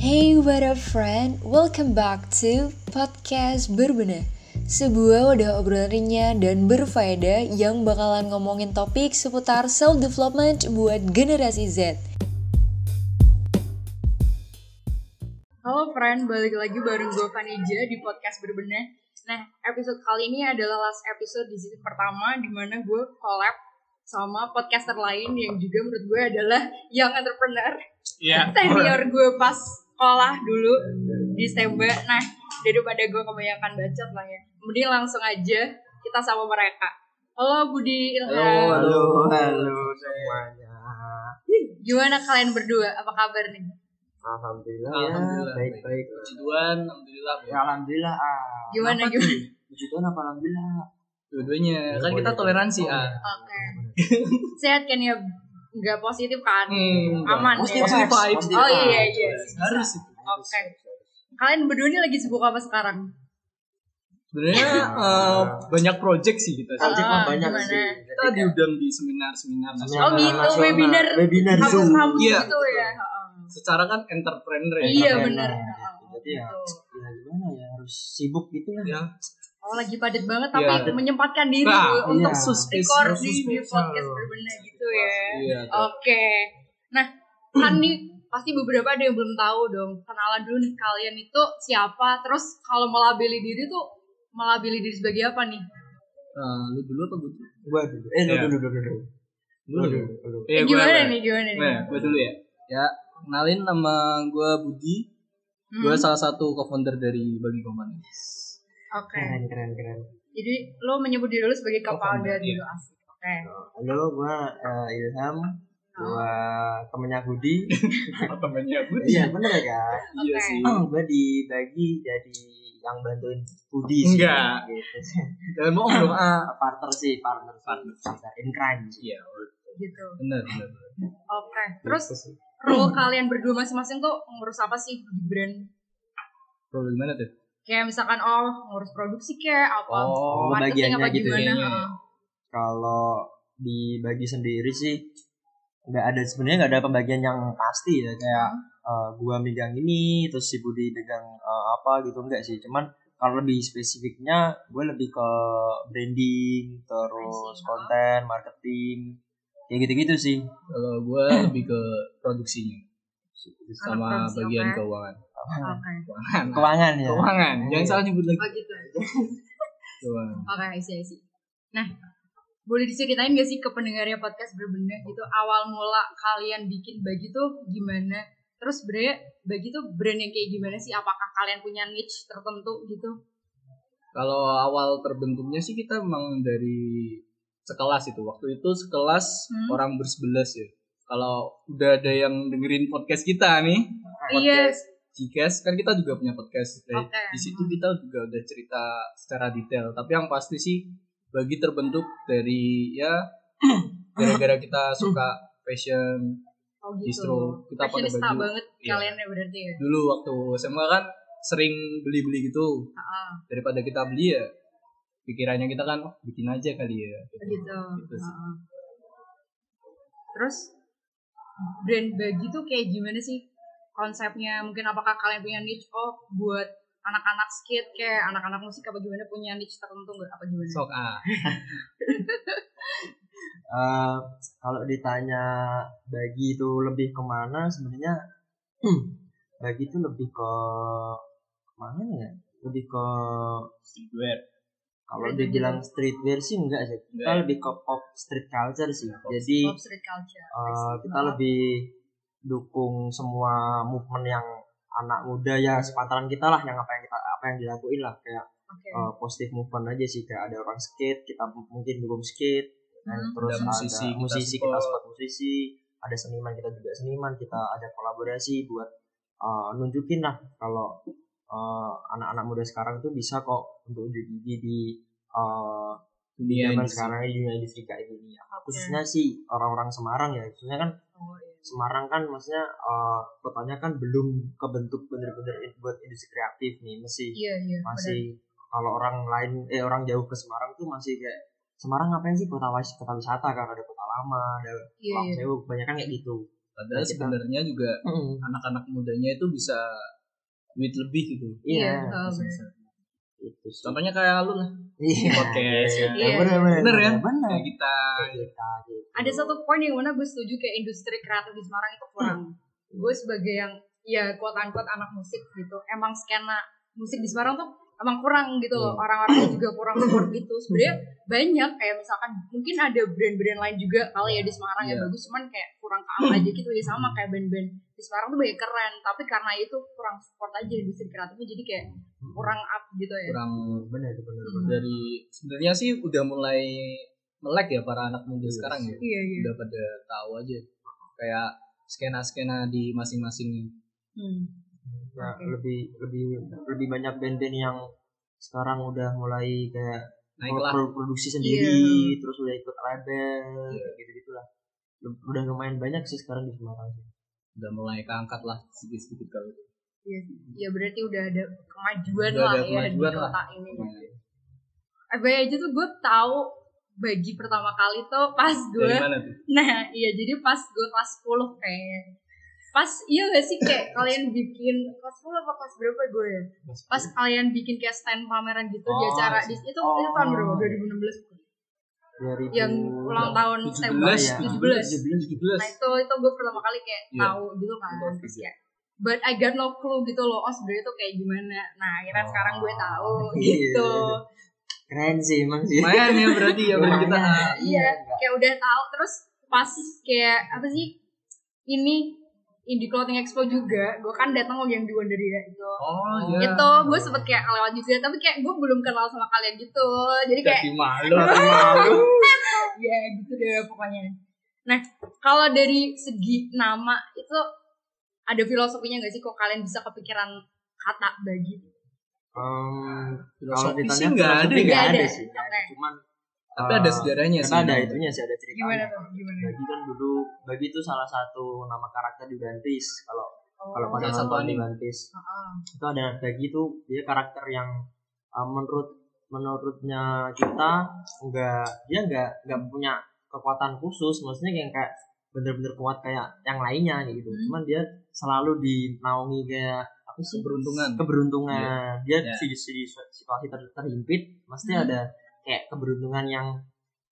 Hey what up friend, welcome back to podcast Berbenah Sebuah wadah obrolan ringan dan berfaedah yang bakalan ngomongin topik seputar self-development buat generasi Z. Halo friend, balik lagi bareng gue Vanija di podcast Berbenah Nah, episode kali ini adalah last episode di season pertama Di mana gue collab sama podcaster lain yang juga menurut gue adalah young entrepreneur. Iya. senior gue pas sekolah dulu di Stemba. Nah, daripada gue kebanyakan bacot lah ya. Mending langsung aja kita sama mereka. Halo Budi Ilham. Halo, halo semuanya. Gimana kalian berdua? Apa kabar nih? Alhamdulillah, Alhamdulillah. ya, baik-baik. Puji Tuhan, alhamdulillah. Ya, alhamdulillah. Ah. Gimana, Apa gimana? Puji Tuhan apa alhamdulillah? Dua-duanya. Ya, Kan kita toleransi, Oh, ah. Oke. Sehat kan ya? Nggak positif kan? Hmm, Aman Positif ya? Vibes. Oh iya iya. Harus itu. Oke. Kalian berdua ini lagi sibuk apa sekarang? Sebenarnya eh, banyak project sih kita. Project Ah, mah banyak gimana? sih. Kita diundang di seminar-seminar nasional. Oh gitu, nasional. webinar. Webinar Zoom. Kampus-kampus Iya. gitu ya? Heeh. Secara kan entrepreneur ya. Iya benar. Jadi ya, Gitu. ya gimana ya harus sibuk gitu lah. Ya. Oh lagi padat banget tapi Iya. menyempatkan diri Nah, untuk. Suspes, recording di podcast berbenah gitu ya. Iya. Oke. Nah, kan nih pasti beberapa ada yang belum tahu dong. Kenalan dulu nih kalian itu siapa, terus kalau melabeli diri tuh melabeli diri sebagai apa nih? Nah, lu dulu atau gue dulu? Gua dulu. Eh, lu Iya. dulu, dulu, dulu. Lu Lu dulu, dulu. Eh, gua- gimana nih, gimana nih? Nah, gue dulu ya. Ya, kenalin nama gue Budi. Hmm, Gue salah satu co-founder dari Bagi Company. Oke. Keren, keren, keren. Jadi lo menyebut diri lo sebagai co-founder Co-founder, gitu asik. Oke. Halo, gua eh, Ilham. Gua temennya Budi. Temennya Budi. Iya, bener ya, kan? Iya sih. gue dibagi jadi yang bantuin Budi sih. Enggak. Gitu. Jangan bohong dong. Ah. partner sih, partner, Partner. partner in crime sih. Iya, Gitu. benar, benar. benar. Oke. Terus Gitu sih. role kalian berdua masing-masing tuh ngurus apa sih di brand? Problem gimana tuh? Kayak misalkan oh ngurus produksi kayak apa? Oh, marketing bagiannya apa gitu ya. gimana? Heeh. kalau dibagi sendiri sih nggak ada sebenarnya nggak ada pembagian yang pasti ya kayak eh, gua megang ini terus si Budi pegang eh, apa gitu enggak sih cuman kalau lebih spesifiknya gue lebih ke branding terus konten marketing kayak gitu-gitu sih Kalau gue lebih ke produksinya sama bagian oke. keuangan. Oke. Keuangan. keuangan ya Keuangan. Jangan salah nyebut lagi. Oh gitu. Keuangan. Oke, isi isi. Nah, boleh diceritain gak sih ke pendengarnya podcast berbenah gitu awal mula kalian bikin bagi tuh gimana? Terus sebenarnya bagi tuh brand yang kayak gimana sih? Apakah kalian punya niche tertentu gitu? Kalau awal terbentuknya sih kita memang dari sekelas itu. Waktu itu sekelas Hmm. orang bersebelas ya. Kalau udah ada yang dengerin podcast kita nih, Iya. podcast Cikes kan kita juga punya podcast. Dari- Oke. Di situ kita juga udah cerita secara detail. Tapi yang pasti sih bagi terbentuk dari ya gara-gara kita suka fashion Oh Distro. gitu. Kita pakai Fashionista baju. banget Iya. kalian ya berarti ya. dulu waktu SMA kan sering beli-beli gitu Ah, daripada kita beli ya pikirannya kita kan oh, bikin aja kali ya gitu. Gitu sih. Ah. Terus brand bagi tuh kayak gimana sih konsepnya? Mungkin apakah kalian punya niche? Oh, buat anak-anak skate kayak anak-anak musik apa gimana punya niche tertentu nggak? Apa gimana? sok ah Eh, kalau ditanya bagi itu lebih ke mana sebenarnya bagi itu lebih ke ke mana ya lebih ke streetwear kalau Street dibilang streetwear sih enggak sih kita Enggak. lebih ke pop street culture sih Pop jadi Pop street culture. eh, kita lebih dukung semua movement yang anak muda ya sepantaran kita lah yang apa yang kita apa yang dilakuin lah kayak Oke. eh, positif movement aja sih kayak ada orang skate kita mungkin dukung skate dan Hmm. terus Ada ada musisi, musisi, kita musisi support. kita support musisi ada seniman kita juga seniman kita ada kolaborasi buat eh, nunjukin lah kalau eh, anak-anak muda sekarang tuh bisa kok untuk unjuk gigi di eh, dunia zaman sekarang ini dunia industri kayak gini ya. Khususnya sih orang-orang Semarang ya khususnya kan Oh, iya. Semarang kan maksudnya eh, kotanya kan belum kebentuk bener-bener buat industri kreatif nih masih Iya, iya. benar. masih kalau orang lain eh orang jauh ke Semarang tuh masih kayak Semarang ngapain sih kota wis kota wisata kan ada kota lama ada Iya, Pulau iya. Sewu kebanyakan kayak gitu padahal Nah, sebenarnya juga Mm. anak-anak mudanya itu bisa duit lebih gitu Iya, bener. bisa. itu sih. contohnya kayak lu lah Iya, podcast, iya, iya. bener bener bener kan bener. kayak kita Kayak kita gitu. ada satu poin yang mana gue setuju kayak industri kreatif di Semarang itu kurang. Gue sebagai yang ya quote unquote anak musik gitu, emang skena musik di Semarang tuh emang kurang gitu loh. Orang-orangnya juga kurang support gitu. Sebenarnya banyak kayak misalkan mungkin ada brand-brand lain juga kali ya di Semarang yang Iya. bagus, cuman kayak kurang ke aja gitu ya sama kayak band-band di Semarang tuh banyak keren, tapi karena itu kurang support aja industri kreatifnya jadi kayak kurang up gitu ya. kurang bener bener Hmm. dari sebenarnya sih udah mulai melek ya para anak muda Iya sekarang ya Iya iya. udah pada tahu aja kayak skena-skena di masing-masing Hmm. ya, Oke. lebih lebih lebih banyak band-band yang sekarang udah mulai kayak naik lah pro- produksi sendiri Iya. terus udah ikut label kayak gitu gitulah udah lumayan banyak sih sekarang di Semarang sih. Udah mulai keangkat lah sedikit-sedikit kalau itu Iya, ya berarti udah ada kemajuan Udah lah ada ya kemajuan di kota ini. FYI aja tuh gue tahu bagi pertama kali tuh pas gue, dari mana tuh nah iya jadi pas gue kelas 10 kayaknya. Pas iya gak sih kayak kalian bikin kelas 10 apa kelas berapa gue ya? Pas kalian bikin kayak stand pameran gitu di Oh, acara iya. di itu Oh. itu tahun berapa? 2016 bukan? 2000 yang ulang tahun 17, tembak ya. 17. Nah itu itu gue pertama kali kayak Iya. tahu gitu kan terus ya but I got no clue gitu loh oh sebenarnya tuh kayak gimana nah akhirnya sekarang gue tahu Iya. gitu keren sih emang sih lumayan ya berarti ya band kita Lumayan. iya kayak udah tahu terus pas kayak apa sih ini Indie Clothing Expo juga. Gue kan datang yang di Wonderia itu. Oh iya. Itu gue sempet kayak lewat juga tapi kayak gue belum kenal sama kalian gitu. Jadi kayak jadi malu ya gitu deh pokoknya. Nah kalau dari segi nama itu ada filosofinya gak sih kok kalian bisa kepikiran kata bagi? Filosofi kalau ditanya sih nggak ada nggak ada ada. sih. Oke. cuman tapi eh, ada sejarahnya sih karena ada itunya sih ada ceritanya gimana tuh? Gimana? Bagi kan dulu Bagi itu salah satu nama karakter di One Piece. Kalau oh, kalau pada Salah satu di Piece heeh. itu ada Bagi itu dia karakter yang uh, menurut menurutnya kita enggak dia enggak enggak punya kekuatan khusus. Maksudnya yang kayak bener-bener kuat kayak yang lainnya kayak gitu. Hmm. cuman dia selalu dinaungi kayak apa sih? Keberuntungan. Keberuntungan. Dia Iya. di, di situasi ter- terhimpit pasti Hmm. ada kayak keberuntungan yang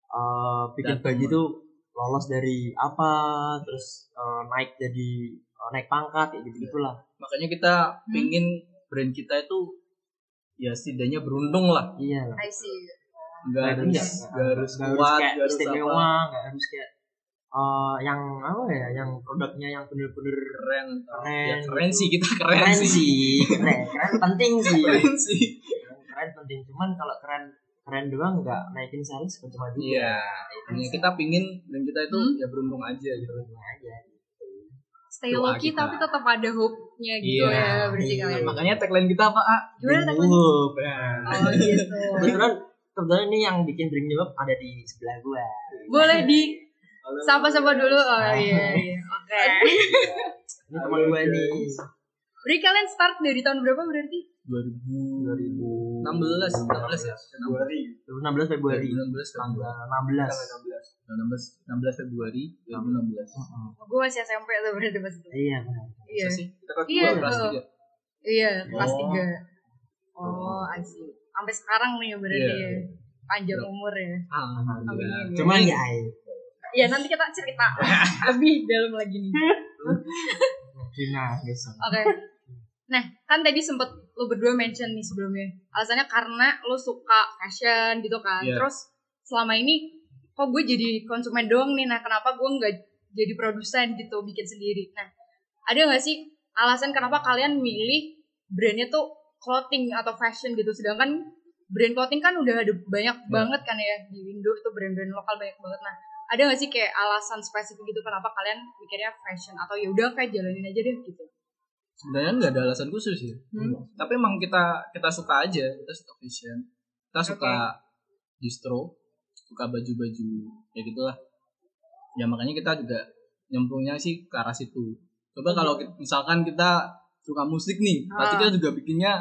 uh, bikin bagi itu lolos dari apa terus uh, naik jadi uh, naik pangkat kayak gitu gitulah makanya kita Hmm. pingin brand kita itu ya setidaknya beruntung lah. Iya lah I see. Nggak harus iya. nggak harus kuat kayak nggak harus istimewa nggak harus kayak uh, yang apa ya yang produknya yang bener-bener keren Keren ya keren gitu. sih kita keren, keren sih. sih keren keren penting sih. Keren sih. Keren, keren penting. Cuman kalau keren keren doang nggak naikin sales percuma juga iya. Makanya kita pingin brand kita itu Hmm. ya beruntung aja gitu. Percuma aja. Stay Doa low key kita. tapi tetap ada hope-nya gitu Iya, ya berarti iya. kalian. Makanya tagline kita apa ah? Gimana tagline? you up. oh gitu. Kebetulan kebetulan ini yang bikin bring you up ada di sebelah gua. Boleh di sapa-sapa dulu. Oh iya iya. Oke. Ini teman gua nih berarti kalian start dari tahun berapa berarti? 2016 2016 16 ya? 2016 Februari. 2016 tanggal Februari 16 16 16 Februari 2016 gue masih SMP tuh berarti pas itu. Iya benar. Iya. Masa sih? Kita kelas Iya, kelas betul. tiga. Iya kelas Oh. tiga. Oh I see. Sampai sekarang nih berarti Iya. ya. Panjang umur ya. Alhamdulillah. Cuman ya Iya nanti kita cerita lebih dalam lagi nih. Cina guys Oke. Nah, kan tadi sempet lu berdua mention nih sebelumnya. Alasannya karena lu suka fashion gitu kan. Iya. Terus selama ini kok gue jadi konsumen doang nih. Nah, kenapa gue nggak jadi produsen gitu, bikin sendiri. Nah, ada nggak sih alasan kenapa kalian milih brandnya tuh clothing atau fashion gitu. Sedangkan brand clothing kan udah ada banyak banget kan ya di Indo itu brand-brand lokal banyak banget. Nah, ada nggak sih kayak alasan spesifik gitu kenapa kalian mikirnya fashion atau ya udah kayak jalanin aja deh gitu. Sebenarnya nggak ada alasan khusus ya Hmm. tapi emang kita kita suka aja kita suka fashion kita suka distro suka baju-baju ya gitulah ya makanya kita juga nyemplungnya sih ke arah situ coba kalau ki- misalkan kita suka musik nih pasti Ah. kita juga bikinnya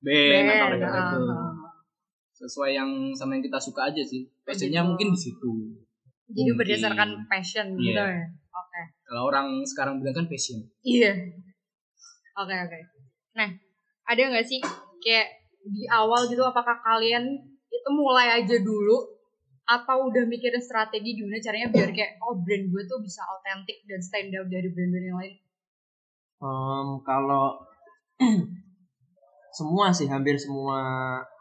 band, atau Band, kayak gitu ah. sesuai yang sama yang kita suka aja sih passionnya gitu. mungkin di situ Jadi Mungkin. berdasarkan passion gitu Iya. ya. Oke. Kalau orang sekarang bilang kan passion. Iya. Oke oke. Nah, ada nggak sih kayak di awal gitu apakah kalian itu mulai aja dulu atau udah mikirin strategi gimana caranya biar kayak oh brand gue tuh bisa autentik dan stand out dari brand-brand yang lain? Em, kalau semua sih hampir semua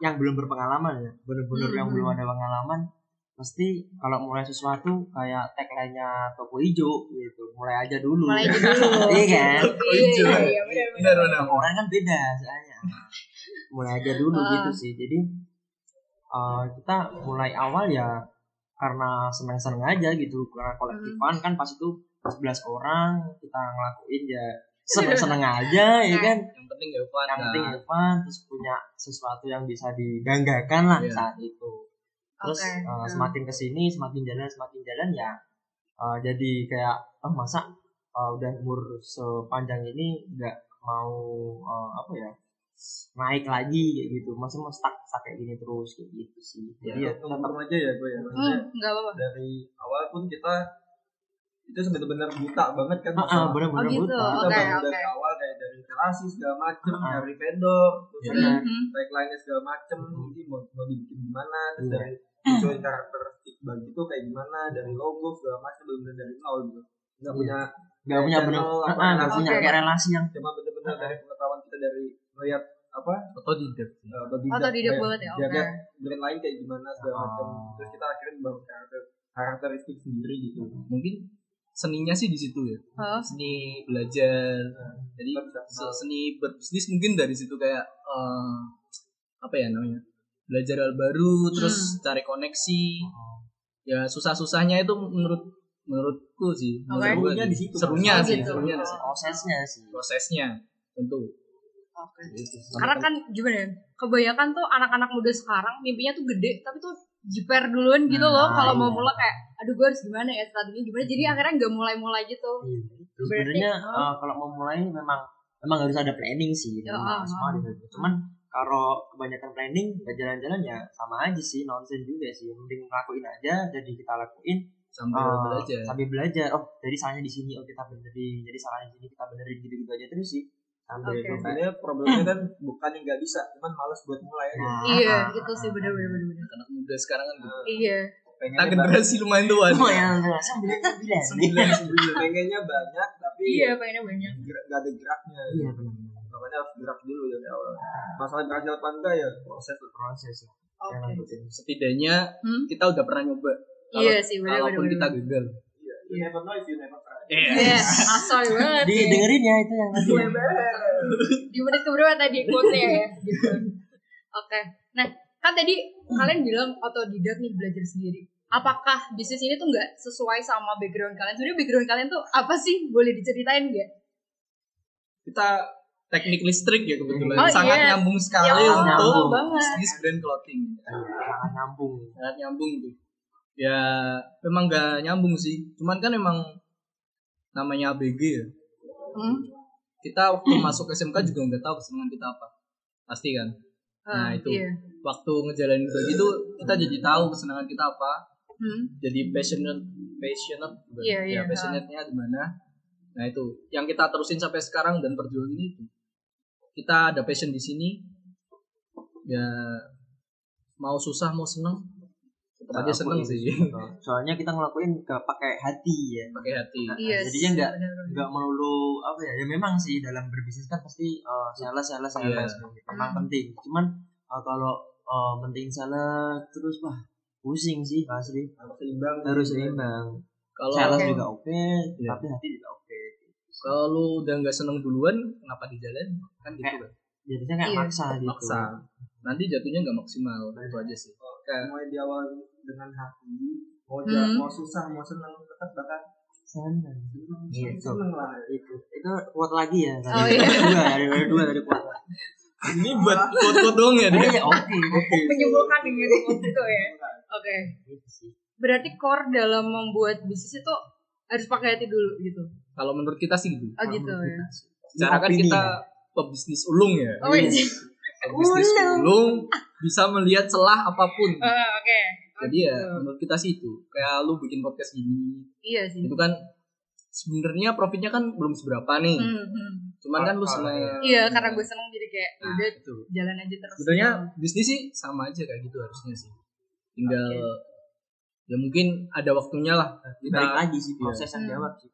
yang belum berpengalaman ya bener-bener yang Hmm. belum ada pengalaman pasti kalau mulai sesuatu kayak tagline-nya toko hijau gitu mulai aja dulu Mulai aja dulu. iya kan Toko hijau. Iya, iya, benar orang kan beda soalnya mulai aja dulu Ah. gitu sih jadi eh, kita mulai awal ya karena seneng-seneng aja gitu karena kolektifan Hmm. kan pas itu 11 orang kita ngelakuin ya seneng-seneng aja ya kan Yang penting ya fun. yang penting kan. Evan terus punya sesuatu yang bisa dibanggakan lah Iya. saat itu terus Oke. eh, Hmm. semakin ke sini semakin jalan semakin jalan ya eh, jadi kayak oh masa eh, udah umur sepanjang ini nggak mau eh, apa ya naik lagi kayak gitu masih mau stuck stuck kayak gini terus kayak gitu sih jadi ya tetap Tetap aja ya gue ya. Maksudnya Hmm, nggak apa-apa. dari awal pun kita itu benar-benar buta banget kan. ah, ah, masalah. bener-bener Oh, gitu. buta Kita Oke, baru oke. dari awal kayak dari relasi segala macem, Ah, ah. dari vendor, terus dari Hmm, hmm. tagline-nya segala macem, ini mau, mau dibikin gimana, terus Iya. dari munculin karakteristik bagi itu kayak gimana, dari logo segala macem benar-benar dari nol gitu. Nggak Iya. punya nggak punya channel, ah, apa, ah, nggak relasi, punya kayak relasi yang cuma benar-benar dari pengetahuan kita dari melihat apa Otodidak. uh, otodidak, Otodidak kayak banget ya, oke. brand lain kayak gimana segala Oh. macam terus kita akhirnya membangun karakter karakteristik sendiri gitu Mungkin seninya sih di situ ya. Hah? Seni belajar. Jadi seni berbisnis mungkin dari situ kayak eh, apa ya namanya? Belajar hal baru, terus cari koneksi. Ya susah-susahnya itu menurut menurutku sih. Oke. menurut Serunya sih. di situ. Serunya Oh, sih, gitu. serunya di situ. prosesnya sih Prosesnya tentu. Oke. Gitu. Karena kan gimana ya? Kebanyakan tuh anak-anak muda sekarang mimpinya tuh gede, tapi tuh jiper duluan gitu loh. Nah, Kalau mau iya. mulai kayak, aduh gue harus gimana ya strategi gimana. Jadi akhirnya nggak mulai-mulai gitu. Iya, Berarti, sebenarnya oh. eh, kalau mau mulai memang memang harus ada planning sih Ya, semua harus ada. cuman kalau kebanyakan planning nggak jalan-jalan ya sama aja sih nonsen juga sih mending ngelakuin aja jadi kita lakuin Sambil eh, belajar. sambil belajar oh jadi salahnya di sini oh kita benerin jadi salahnya di sini kita benerin gitu-gitu aja terus sih sambil sebenarnya problemnya kan bukan yang nggak bisa cuman males buat mulai aja Nah, Iya, ah, gitu sih bener-bener bener-bener. Anak muda sekarang kan gitu. Iya. Pengennya generasi lumayan tua. nih. oh yang sembilan sembilan Sembilan sembilan. pengennya banyak tapi Iya, pengennya banyak. gerak- nggak ada geraknya iya benar makanya harus gerak dulu dari awal masalah berhasil apa enggak ya proses proses ya. Oke. yang. Setidaknya Hmm? kita udah pernah nyoba. Kalau- Iya sih, bener-bener. Kalaupun kita gagal. iya you never know if you never try Iya, asal banget. di ya. dengerin ya itu yang tadi di menit keberapa tadi quote-nya ya gitu. Oke. Nah, kan tadi kalian bilang otodidak nih belajar sendiri. Apakah bisnis ini tuh nggak sesuai sama background kalian? Sebenarnya background kalian tuh apa sih? Boleh diceritain nggak? Kita teknik listrik ya kebetulan Oh, sangat iya. nyambung sekali Ya, untuk nyambung banget. bisnis brand clothing. sangat nyambung Sangat nyambung tuh. Ya memang gak nyambung sih. Cuman kan emang namanya ABG ya. Hmm? Kita waktu masuk SMK juga nggak tahu kesenangan kita apa. Pasti kan. Nah, Ah, itu. Iya. Waktu ngejalanin kayak gitu kita jadi tahu kesenangan kita apa. Hmm? Jadi passionate, passionate, bukan? Iya, ya passionate-nya di mana. Nah itu yang kita terusin sampai sekarang dan perjuangin itu. Kita ada passion di sini. Ya mau susah mau seneng tetap aja seneng sih. Soalnya kita ngelakuin ke pakai hati ya. Pakai hati. Iya. jadinya nggak nggak melulu apa ya ya memang sih dalam berbisnis kan pasti uh, sales sales sales Iya. memang penting. Cuman uh, kalau uh, penting sales terus wah pusing sih asli. Harus seimbang. Harus seimbang. Kalau sales Oke. juga oke Iya. tapi hati juga oke kalau lu udah nggak seneng duluan kenapa di jalan kan gitu kan jadinya kayak Iya. maksa gitu maksa nanti jatuhnya nggak maksimal itu aja sih kayak mulai di awal dengan hati mau Hmm. ja- mau susah mau senang tetap bakal seneng senang Gitu. senang lah itu itu kuat lagi ya Oh, tadi iya. dua ada ada dua dari kuat ini buat quote doang ya deh ya oke oke menyimpulkan dengan itu ya. Oke. Gitu. Berarti core dalam membuat bisnis itu harus pakai hati dulu gitu. Kalau menurut kita sih gitu Oh gitu ya. secara kan kita ya. pebisnis ulung ya Oh iya. pebisnis Ulung. bisa melihat celah apa pun Ah, Oke. jadi ya Gitu. menurut kita sih itu kayak lu bikin podcast gini Iya sih. itu kan sebenarnya profitnya kan belum seberapa nih Hmm, hmm. cuman kan lu seneng Iya, karena gue seneng jadi kayak Nah, udah itu jalan aja terus. sebenarnya bisnis sih sama aja kayak gitu harusnya sih tinggal ya mungkin ada waktunya lah kita balik lagi sih Iya. proses yang Hmm. jawab sih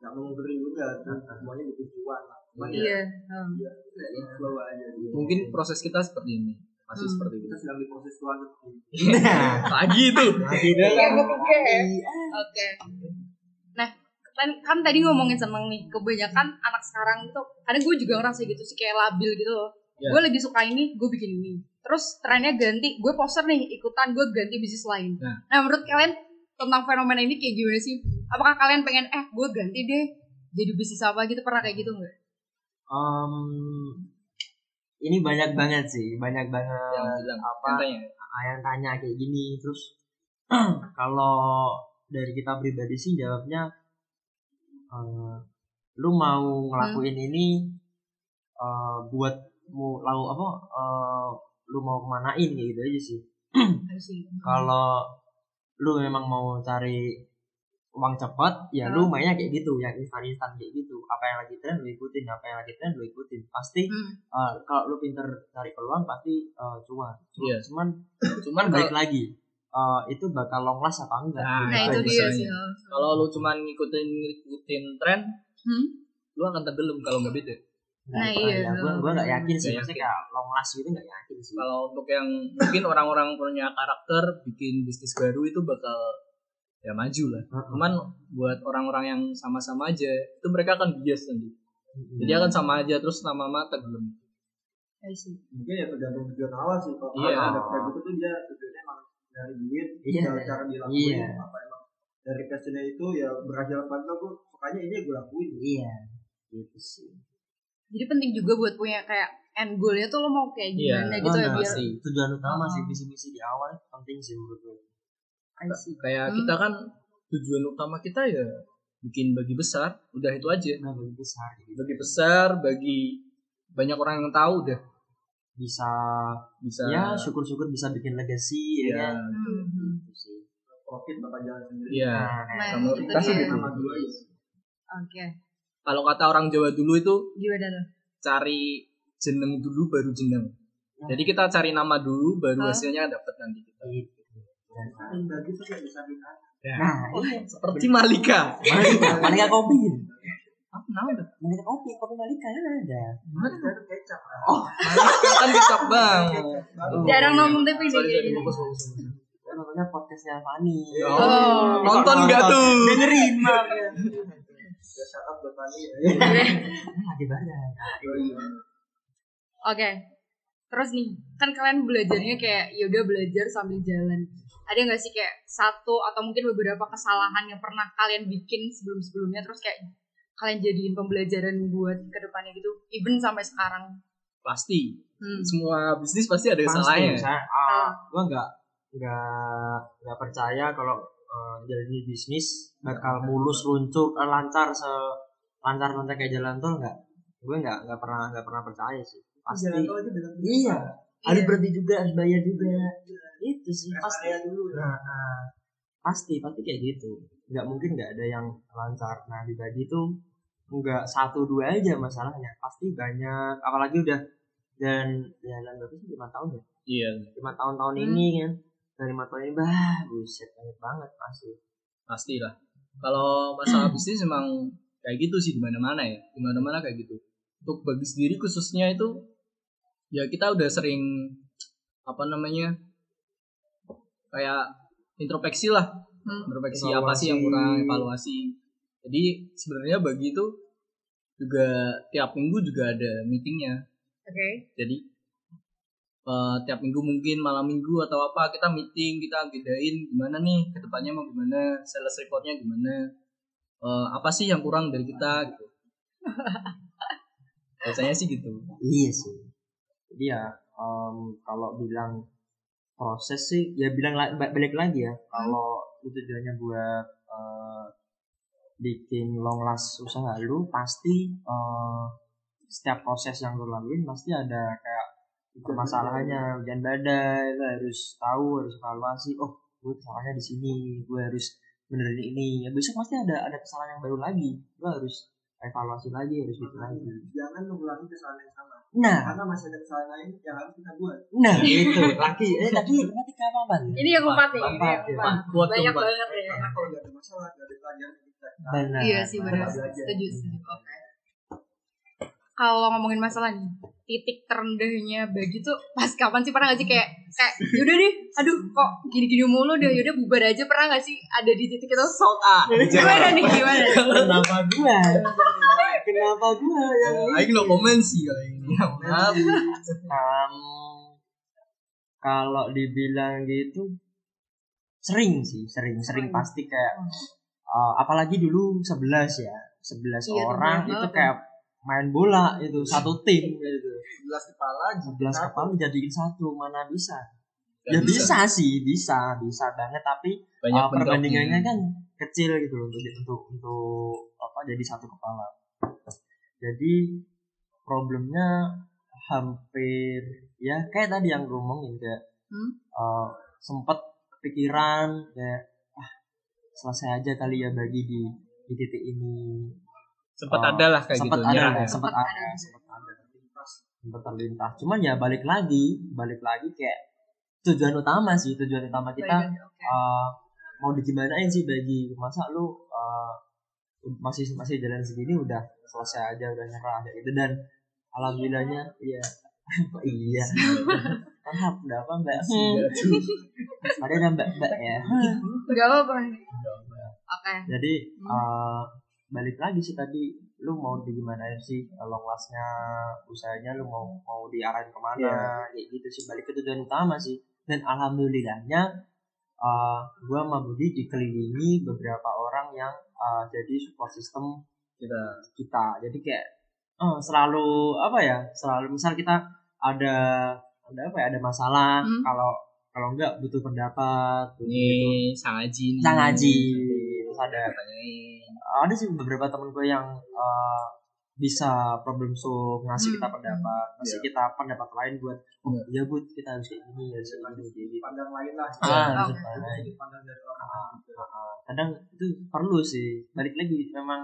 nggak mengundurkan juga tuh semuanya butuh cuan lah ya Iya. ya kayak flow aja gitu. mungkin proses kita seperti ini masih Hmm. seperti kita itu sedang di proses tuan seperti ini lagi itu Iya, oke. Oke. Nah, kan, kan tadi ngomongin seneng nih, kebanyakan anak sekarang itu, kadang gue juga ngerasa gitu sih kayak labil gitu loh. Ya. Gue lagi suka ini, gue bikin ini. Terus trennya ganti, gue poster nih, ikutan gue ganti bisnis lain. Nah. Nah, menurut kalian tentang fenomena ini kayak gimana sih? Apakah kalian pengen, eh gue ganti deh, jadi bisnis apa gitu, pernah kayak gitu nggak? Em, ini banyak banget sih banyak banget yang bilang apa katanya ah, yang tanya kayak gini terus kalau dari kita pribadi sih jawabnya eh, lu mau ngelakuin ini eh, buat mau lalu apa eh, lu mau kemanain kayak gitu aja sih. kalau lu memang mau cari uang cepat ya lu mainnya kayak gitu yang instan instan kayak gitu apa yang lagi tren lu ikutin apa yang lagi tren lu ikutin pasti Hmm. eh, kalau lu pinter cari peluang pasti eh, cuan Cuma- Iya. cuman cuman balik kalau lagi eh, itu bakal long last apa enggak Nah, Nah, itu dia sih. kalau lu cuman ngikutin ngikutin tren Hmm? lu akan tenggelam kalau nggak beda Nah, Nggak, iya. ya, gua gua nggak yakin sih Nggak maksudnya kayak long last gitu nggak yakin sih kalau untuk yang mungkin orang-orang punya karakter bikin bisnis baru itu bakal ya maju lah Heeh. cuman buat orang-orang yang sama-sama aja itu mereka akan bias nanti Mm-mm. jadi akan sama aja terus lama-lama tenggelam I see. mungkin ya tergantung tujuan awal sih kalau Iya. ada kayak gitu tuh dia tujuannya emang dari duit Iya. cara cara dilakuin Iya. apa emang dari passionnya itu ya berhasil apa enggak gue sukanya ini gue lakuin iya gitu sih Jadi penting juga buat punya kayak end goalnya tuh lo mau kayak Iya, gimana gitu ya biar pasti. tujuan utama Oh. sih visi misi di awal penting sih menurut gue kayak Hmm. kita kan tujuan utama kita ya bikin bagi besar udah itu aja nah lebih besar gitu. bagi besar bagi banyak orang yang tahu udah bisa bisa ya syukur-syukur bisa bikin legacy ya Iya. kan Hmm. Gitu sih profit bakal jalan sendiri iya Nah, Sama itu kita sih dia. gitu. sama dua ya Oke. Kalau kata orang Jawa dulu itu Gimana tuh? cari jeneng dulu baru jeneng. Jadi kita cari nama dulu baru Hah? hasilnya dapat nanti. Kita kita nah. Seperti Malika. Malika. Malika kopi. Apa namanya Malika kopi kopi Malika kan ada. Kita tuh kecap oh Malika kan kecap banget Oh. Jarang nonton TV kayaknya. fokus fokus fokus. Kan namanya podcastnya Fani Oh, nonton nggak tuh? dengerin maaf ya ya buat Fani ya lagi banyak Oke. Terus nih, kan kalian belajarnya kayak ya udah belajar sambil jalan. Ada nggak sih kayak satu atau mungkin beberapa kesalahan yang pernah kalian bikin sebelum-sebelumnya terus kayak kalian jadiin pembelajaran buat ke depannya gitu, even sampai sekarang. pasti Hmm. semua bisnis pasti ada kesalahannya saya Ah. ah, gua nggak nggak nggak percaya kalau uh, jalani bisnis bakal mulus luncur eh, lancar se lancar lancar kayak jalan tol nggak? Gue nggak nggak pernah nggak pernah percaya sih. Pasti. Jalan tol aja bilang iya. Harus Iya. berhenti juga harus bayar juga. Itu sih. Rest pasti. dulu ya. Nah, nah, pasti pasti kayak gitu. Nggak mungkin nggak ada yang lancar. Nah dibagi tuh nggak satu dua aja masalahnya. Pasti banyak. Apalagi udah dan jalan berapa sih? Lima tahun ya? Iya. Lima tahun-tahun Hmm. ini kan? Dari lima tahun ini bah buset banyak banget pasti. Pasti lah kalau masalah bisnis emang kayak gitu sih di mana-mana ya. Di mana-mana kayak gitu. Untuk bagi sendiri khususnya itu ya kita udah sering apa namanya kayak introspeksi lah. Hmm. introspeksi apa sih yang kurang evaluasi. Jadi sebenarnya bagi itu juga tiap minggu juga ada meetingnya. Oke. jadi eh, tiap minggu mungkin malam minggu atau apa kita meeting kita agendain gimana nih ke depannya mau gimana sales recordnya gimana Eh, apa sih yang kurang dari kita gitu. Biasanya sih gitu. Iya sih. Jadi ya em, kalau bilang proses sih ya bilang la- ba- balik lagi ya. Kalau itu tujuannya buat eh, bikin long last usaha lu pasti eh, setiap proses yang lu laluin pasti ada kayak permasalahannya. hujan badai lu harus tahu harus evaluasi oh gue salahnya di sini gue harus benerin ini ya besok pasti ada ada kesalahan yang baru lagi. Lu harus evaluasi lagi harus gitu lagi. jangan mengulangi kesalahan yang sama. Nah. Karena masih ada kesalahan lain yang harus kita buat. Nah itu lagi eh tadi nanti ke apa Pan? Ini yang keempat nih, ini yang keempat. Buat Banyak banget ya. karena kalau nggak ada masalah nggak ada pelajaran kita. Benar. Iya sih benar. Setuju, setuju. Oke. Kalau ngomongin masalah nih, titik terendahnya bagi tuh pas kapan sih pernah gak sih kayak kayak yaudah deh, aduh kok gini-gini mulu deh, yaudah bubar aja pernah gak sih ada di titik itu? Sold ah. Gimana nih gimana? kenapa gua kenapa gua yang Aing no comment sih kalau ini. Ya, Maaf. Kalau dibilang gitu sering sih sering sering pasti kayak eh, apalagi dulu 11 ya 11 Iya, orang itu kayak main bola itu satu tim gitu. 11 kepala 11 kepala jadiin satu mana bisa? Gak ya bisa. sih bisa bisa banget tapi Banyak uh, perbandingannya kan kecil gitu loh untuk untuk untuk apa jadi satu kepala. Jadi problemnya hampir ya kayak tadi yang gue omongin kayak Hmm? uh, sempet kepikiran kayak ah selesai aja kali ya bagi di di titik ini Sempat Oh, ada lah kayak sempat gitu. ada ya. sempat ada sempat ada sempat terlintas cuman ya balik lagi balik lagi kayak tujuan utama sih tujuan utama kita Baik, oke. uh, mau digimanain sih bagi masa lu uh, masih masih jalan segini udah selesai aja udah nyerah kayak gitu dan alhamdulillahnya iya Kok iya tahap udah apa mbak Hmm. ada mbak mbak ya Gak apa-apa. Oke. jadi Hmm. uh, balik lagi sih tadi lu mau digimanain sih long lastnya usahanya lu mau mau diarahin ke mana Iya. kayak gitu sih balik ke tujuan utama sih dan alhamdulillahnya uh, gua sama Budi dikelilingi beberapa orang yang uh, jadi support system Kita kita jadi kayak eh, selalu apa ya selalu misal kita ada ada apa ya ada masalah Hmm. kalau kalau enggak butuh pendapat ini sang Aji nih. sang terus ada Tanyain. ada sih beberapa temen gue yang uh, bisa problem solve ngasih Hmm. kita pendapat ngasih kita pendapat lain buat oh Iya. iya bud kita harus kayak gini harus kayak gini kayak gitu pandang lain lah ah Oke. sudut pandang. dari orang lain gitu. Ah, kadang itu perlu sih balik lagi memang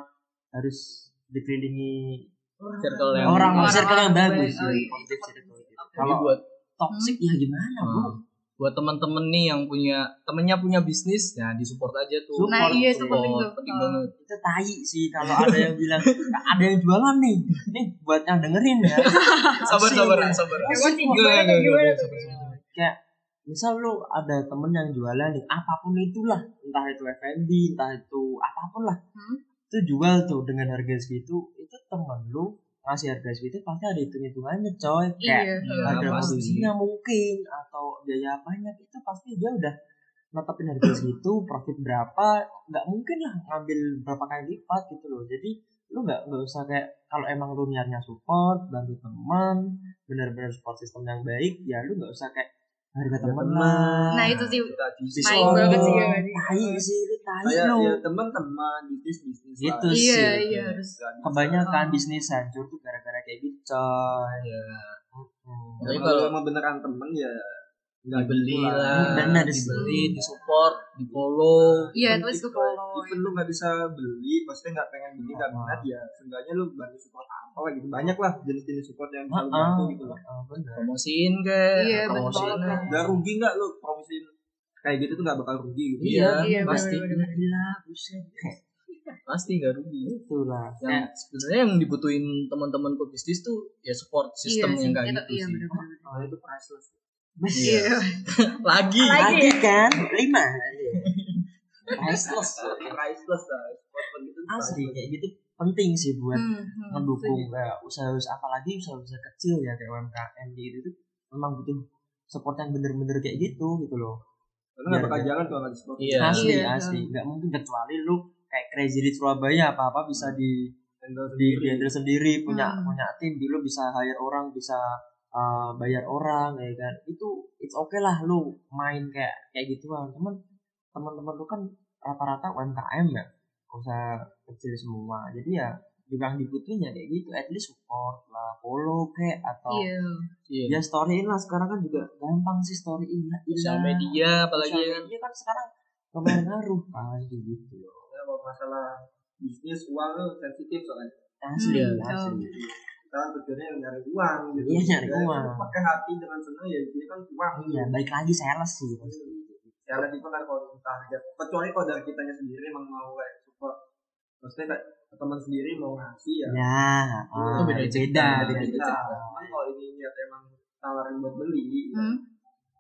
harus dikelilingi Circle yang orang Orang- circle yang orang bagus baik. Oh, sih iya. gitu. Kalau buat toxic ya gimana bro Hmm. Buat teman-teman nih yang punya temennya punya bisnis ya disupport aja tuh. Nah, iya, itu Support, penting tuh. penting banget. Itu tai sih kalau ada yang bilang ada yang jualan nih. Ini buat yang dengerin ya. Sabar gimana gimana sabar, sabar. kayak misal lu ada temen yang jualan nih apa pun itulah. Entah itu F&B entah itu apa pun lah. Hmm. itu jual tuh dengan harga segitu itu temen lu ngasih harga segitu pasti ada hitung hitungannya coy kayak Iya. Iya, harga produksinya mungkin atau biaya apanya itu pasti dia udah netepin harga segitu profit berapa nggak mungkin lah ngambil berapa kali lipat gitu loh. Jadi lu nggak nggak usah kayak kalau emang lu niatnya support bantu teman benar-benar support sistem yang baik ya lu nggak usah kayak harga teman Nah, itu sih Main banget sih, ya, tai sih itu tai kayak lu. ya teman-teman bisnis bisnis Gitu lah. sih. Iya, iya harus. Kebanyakan bisnis hancur tuh gara-gara kayak gitu coy. Ya Hmm. Tapi kalau kalau- emang beneran temen ya nggak gitu lah Benar dibeli. disupport di follow Iya, Even terus ke if- follow. even lu nggak bisa beli maksudnya nggak pengen beli nggak minat ya seenggaknya lu bantu support apa lah gitu banyak lah jenis-jenis support yang bisa lu Ah, bantu gitu loh. Ah, bener. Promosiin ke Iya, promosiin lah. nggak rugi nggak lu promosiin? Kayak gitu tuh nggak bakal rugi gitu. Iya, Iya, pasti. bener-bener. gila buset. Pasti nggak rugi. Itulah. Yang kayak sebenarnya yang dibutuhin teman-teman pebisnis tuh ya support sistem Iya sih, yang kayak itu- gitu iya, sih. bener-bener. Nah, itu priceless Iya. lagi. Lagi. lagi. kan? Lima. Priceless. Priceless lah begitu asli kayak gitu penting sih buat Hmm, hmm, mendukung kayak usaha-usaha apalagi usaha-usaha kecil ya kayak UMKM gitu itu memang butuh support yang bener-bener kayak gitu gitu loh. Karena nggak bakal jalan kalau nggak di support Iya. asli Iya, asli. nggak mungkin kecuali lu kayak crazy di Surabaya apa apa bisa di di di handle sendiri punya Hmm. punya tim dulu bisa hire orang bisa uh, bayar orang ya kan. Itu it's okay lah lu main kayak kayak gituan cuman teman-teman lu kan rata-rata UMKM ya. Nggak usah kecil semua. Jadi ya juga yang dibutuhin ya kayak gitu. At least support lah follow kayak atau Iya. iya. ya storyin lah. Sekarang kan juga gampang sih storyin lah. Sosial Iya. media apalagi Sosial ya. kan media kan sekarang pengaruh pasti gitu loh Ya, kalau masalah bisnis uang sensitif soalnya. asli Hmm, asli kan tujuannya nyari uang gitu. Iya, nyari Ya, uang. pakai hati dengan senang ya ini kan uang. iya balik lagi sales sih pasti Ya lah itu kan kalau kita harga kecuali kalau dari kitanya sendiri emang mau kayak support maksudnya kayak teman sendiri mau ngasih ya ya ah, beda beda beda beda Cuman kalau ini niat emang tawarin buat beli Hmm.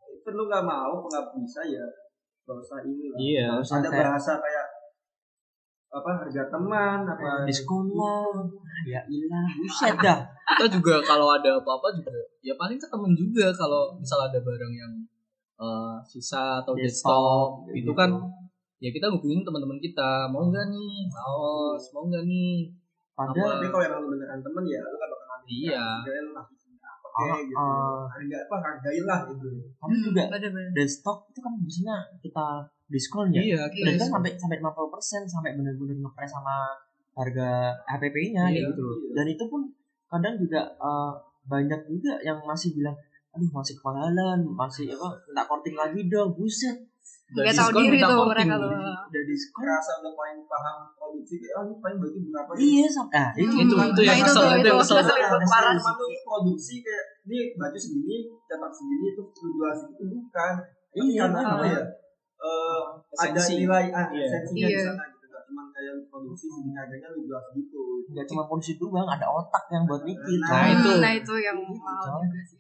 itu lu nggak mau nggak bisa ya gak usah ini lah Iya. Ada bahasa kayak apa harga teman apa diskon lah ya ilah. Buset dah. Kita juga kalau ada apa-apa juga ya paling ke temen juga kalau misal ada barang yang eh, sisa atau dead stock itu kan ya kita hubungin teman-teman kita mau nggak nih? Kaos mau nggak nih? Padahal tapi kalau emang lu beneran temen ya lu gak bakal ngambil Iya. Lu kayak gitu ah. harga apa hargain lah gitu kamu juga Bener-bener. dan stok itu kan biasanya kita diskon ya iya dan kita kan sampai sampai 50% sampai benar-benar ngepres sama harga HPP-nya Iya. gitu loh. Dan itu pun kadang juga eh, banyak juga yang masih bilang aduh masih kemahalan, masih apa minta korting lagi dong, buset. Gak tau diri tuh mereka gitu. tuh. Udah diskon. kerasa udah paling paham produksi kayak ini paling berarti berapa Iya, sampai ah, itu Itu- itu yang Nah, itu kesel, itu itu yang kesel. itu Ada parah cuma sih. tuh produksi kayak ini baju segini cetak segini itu jual segitu bukan Iya, karena apa ya eh, ada nilai ah, Iya. esensinya di sana gitu cuma kayak produksi segini harganya lu jual segitu nggak cuma polisi doang, ada otak yang buat mikir. Nah, Nah, itu. Nah itu yang mahal juga sih.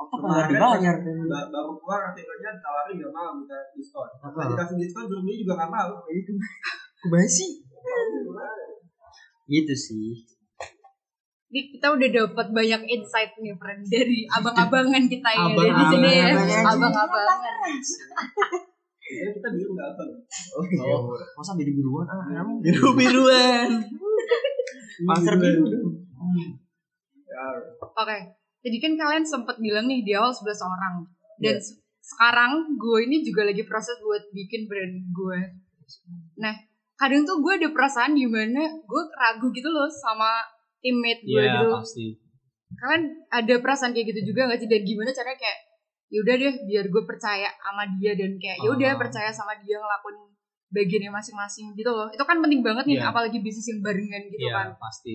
Otak Kemarin nggak dibayar. Ba- baru keluar artikelnya ditawarin nggak mau minta diskon? Nah, dikasih diskon belum beli juga nggak mau kayak gitu Kubasi. Gitu sih. Ini kita udah dapat banyak insight nih, friend dari abang-abangan kita ya dari Abang-abangan. sini ya. Abang-abangan. Kita bingung nggak apa Oh iya. Masa biru biruan ah, kamu biru biruan Masker biru dong. ya, Oke, jadi kan kalian sempat bilang nih di awal 11 orang. Dan se- sekarang gue ini juga lagi proses buat bikin brand gue. Nah, kadang tuh gue ada perasaan gimana gue ragu gitu loh sama teammate gue iya gitu. pasti Kalian ada perasaan kayak gitu juga gak sih? Dan gimana caranya kayak yaudah deh biar gue percaya sama dia dan kayak yaudah Ah. percaya sama dia ngelakuin bagiannya masing-masing gitu loh. Itu kan penting banget nih, Iya. apalagi bisnis yang barengan gitu iya kan. pasti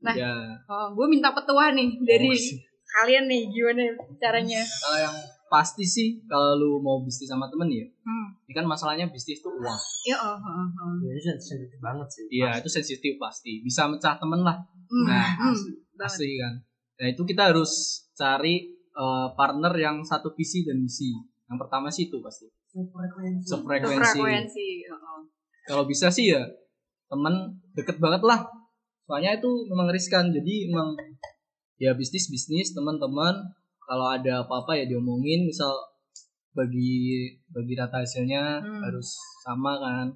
Nah. ya Oh, gue minta petua nih dari Oh. kalian nih gimana caranya? kalau yang pasti sih kalau lu mau bisnis sama temen ya Hmm. ini kan masalahnya bisnis tuh uang Ya, oh, oh, oh. Ini sensitif banget sih. iya itu sensitif pasti bisa mecah temen lah Hmm, Nah, hmm, pasti kan nah itu kita harus cari eh, partner yang satu visi dan misi yang pertama sih itu pasti frekuensi Itu sefrekuensi frekuensi. oh, oh. kalau bisa sih ya temen deket banget lah soalnya itu memang riskan jadi memang ya bisnis bisnis teman-teman kalau ada apa-apa ya diomongin misal bagi bagi rata hasilnya Hmm. harus sama kan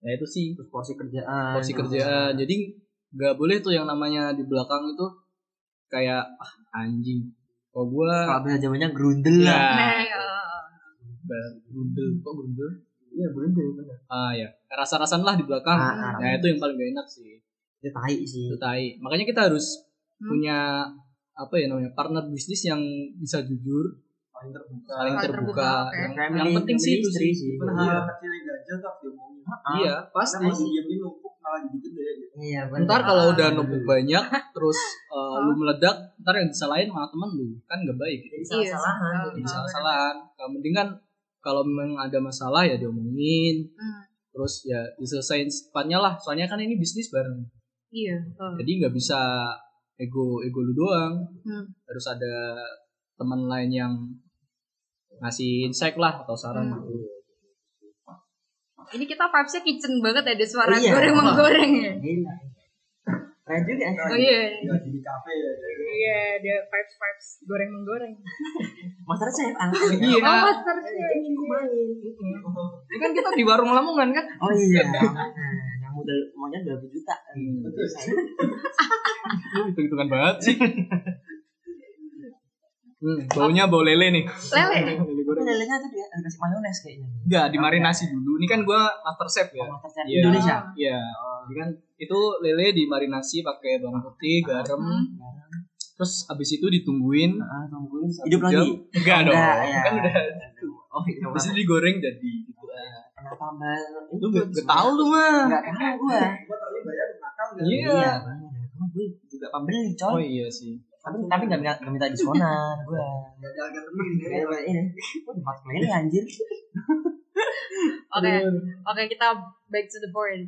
ya itu sih Terus porsi kerjaan. porsi kerjaan jadi nggak boleh tuh yang namanya di belakang itu kayak ah, anjing kok gua Kalau bahasa zamannya grundel ya lah. Nah, oh. grundel kok grundel Iya grundel benar. ah ya rasa-rasan lah di belakang Ah, ah. nah itu yang paling gak enak sih Itu tai sih. itu tai makanya kita harus Hmm. punya apa ya namanya partner bisnis yang bisa jujur paling terbuka saling Paling terbuka, terbuka, yang, Family- yang penting sih itu sih sih. Cuman Iya. hal kecil yang ganjel tuh harus diomongin iya pasti kalau didiemin numpuk malah jadi gede gitu Iya ntar kalau udah Ah. numpuk banyak terus uh, lu meledak ntar yang disalahin malah temen lu kan gak baik gitu. Jadi Iya, salah-salahan. salah. jadi salah-salahan kalau mending kan kalau memang ada masalah ya diomongin Hmm. terus ya diselesain secepatnya lah soalnya kan ini bisnis bareng Iya. oh. jadi nggak bisa ego ego lu doang Hmm. harus ada teman lain yang ngasih insight lah atau saran Hmm. gitu. Ini kita vibes-nya kitchen banget ya, ada suara Iya. goreng menggoreng ya. Gila. Keren juga. ya. Oh iya. ya jadi kafe ya Iya, ada vibes vibes goreng menggoreng. Master chef ah. Iya. Oh, master chef. Ini kan kita di warung Lamongan kan? Oh iya. Modal maunya 20 juta. betul Lu hitung-hitungan banget sih. Hmm, baunya bau lele nih. Lele. Lelenya tuh dia ada kasih mayones kayaknya. Enggak, dimarinasi dulu. Ini kan gua master chef ya. Oh, Master chef Iya. Indonesia. Iya. Jadi kan itu lele dimarinasi pakai bawang putih, garam. Terus abis itu ditungguin Ah, tungguin satu hidup jam. lagi. Enggak dong. Enggak, ya. Kan udah Oh iya. Habis itu digoreng jadi Ah. tambah Lu gak, gak tau lu mah. nggak tahu gue Gua tau bayar nakal gak? Iya. Karena gue juga pembeli Oh coy iya sih. tapi tapi minta nggak minta diskonan gue Gak ada harga temen ini. kayak ini gue tempat ini anjir Oke, oke kita back to the point.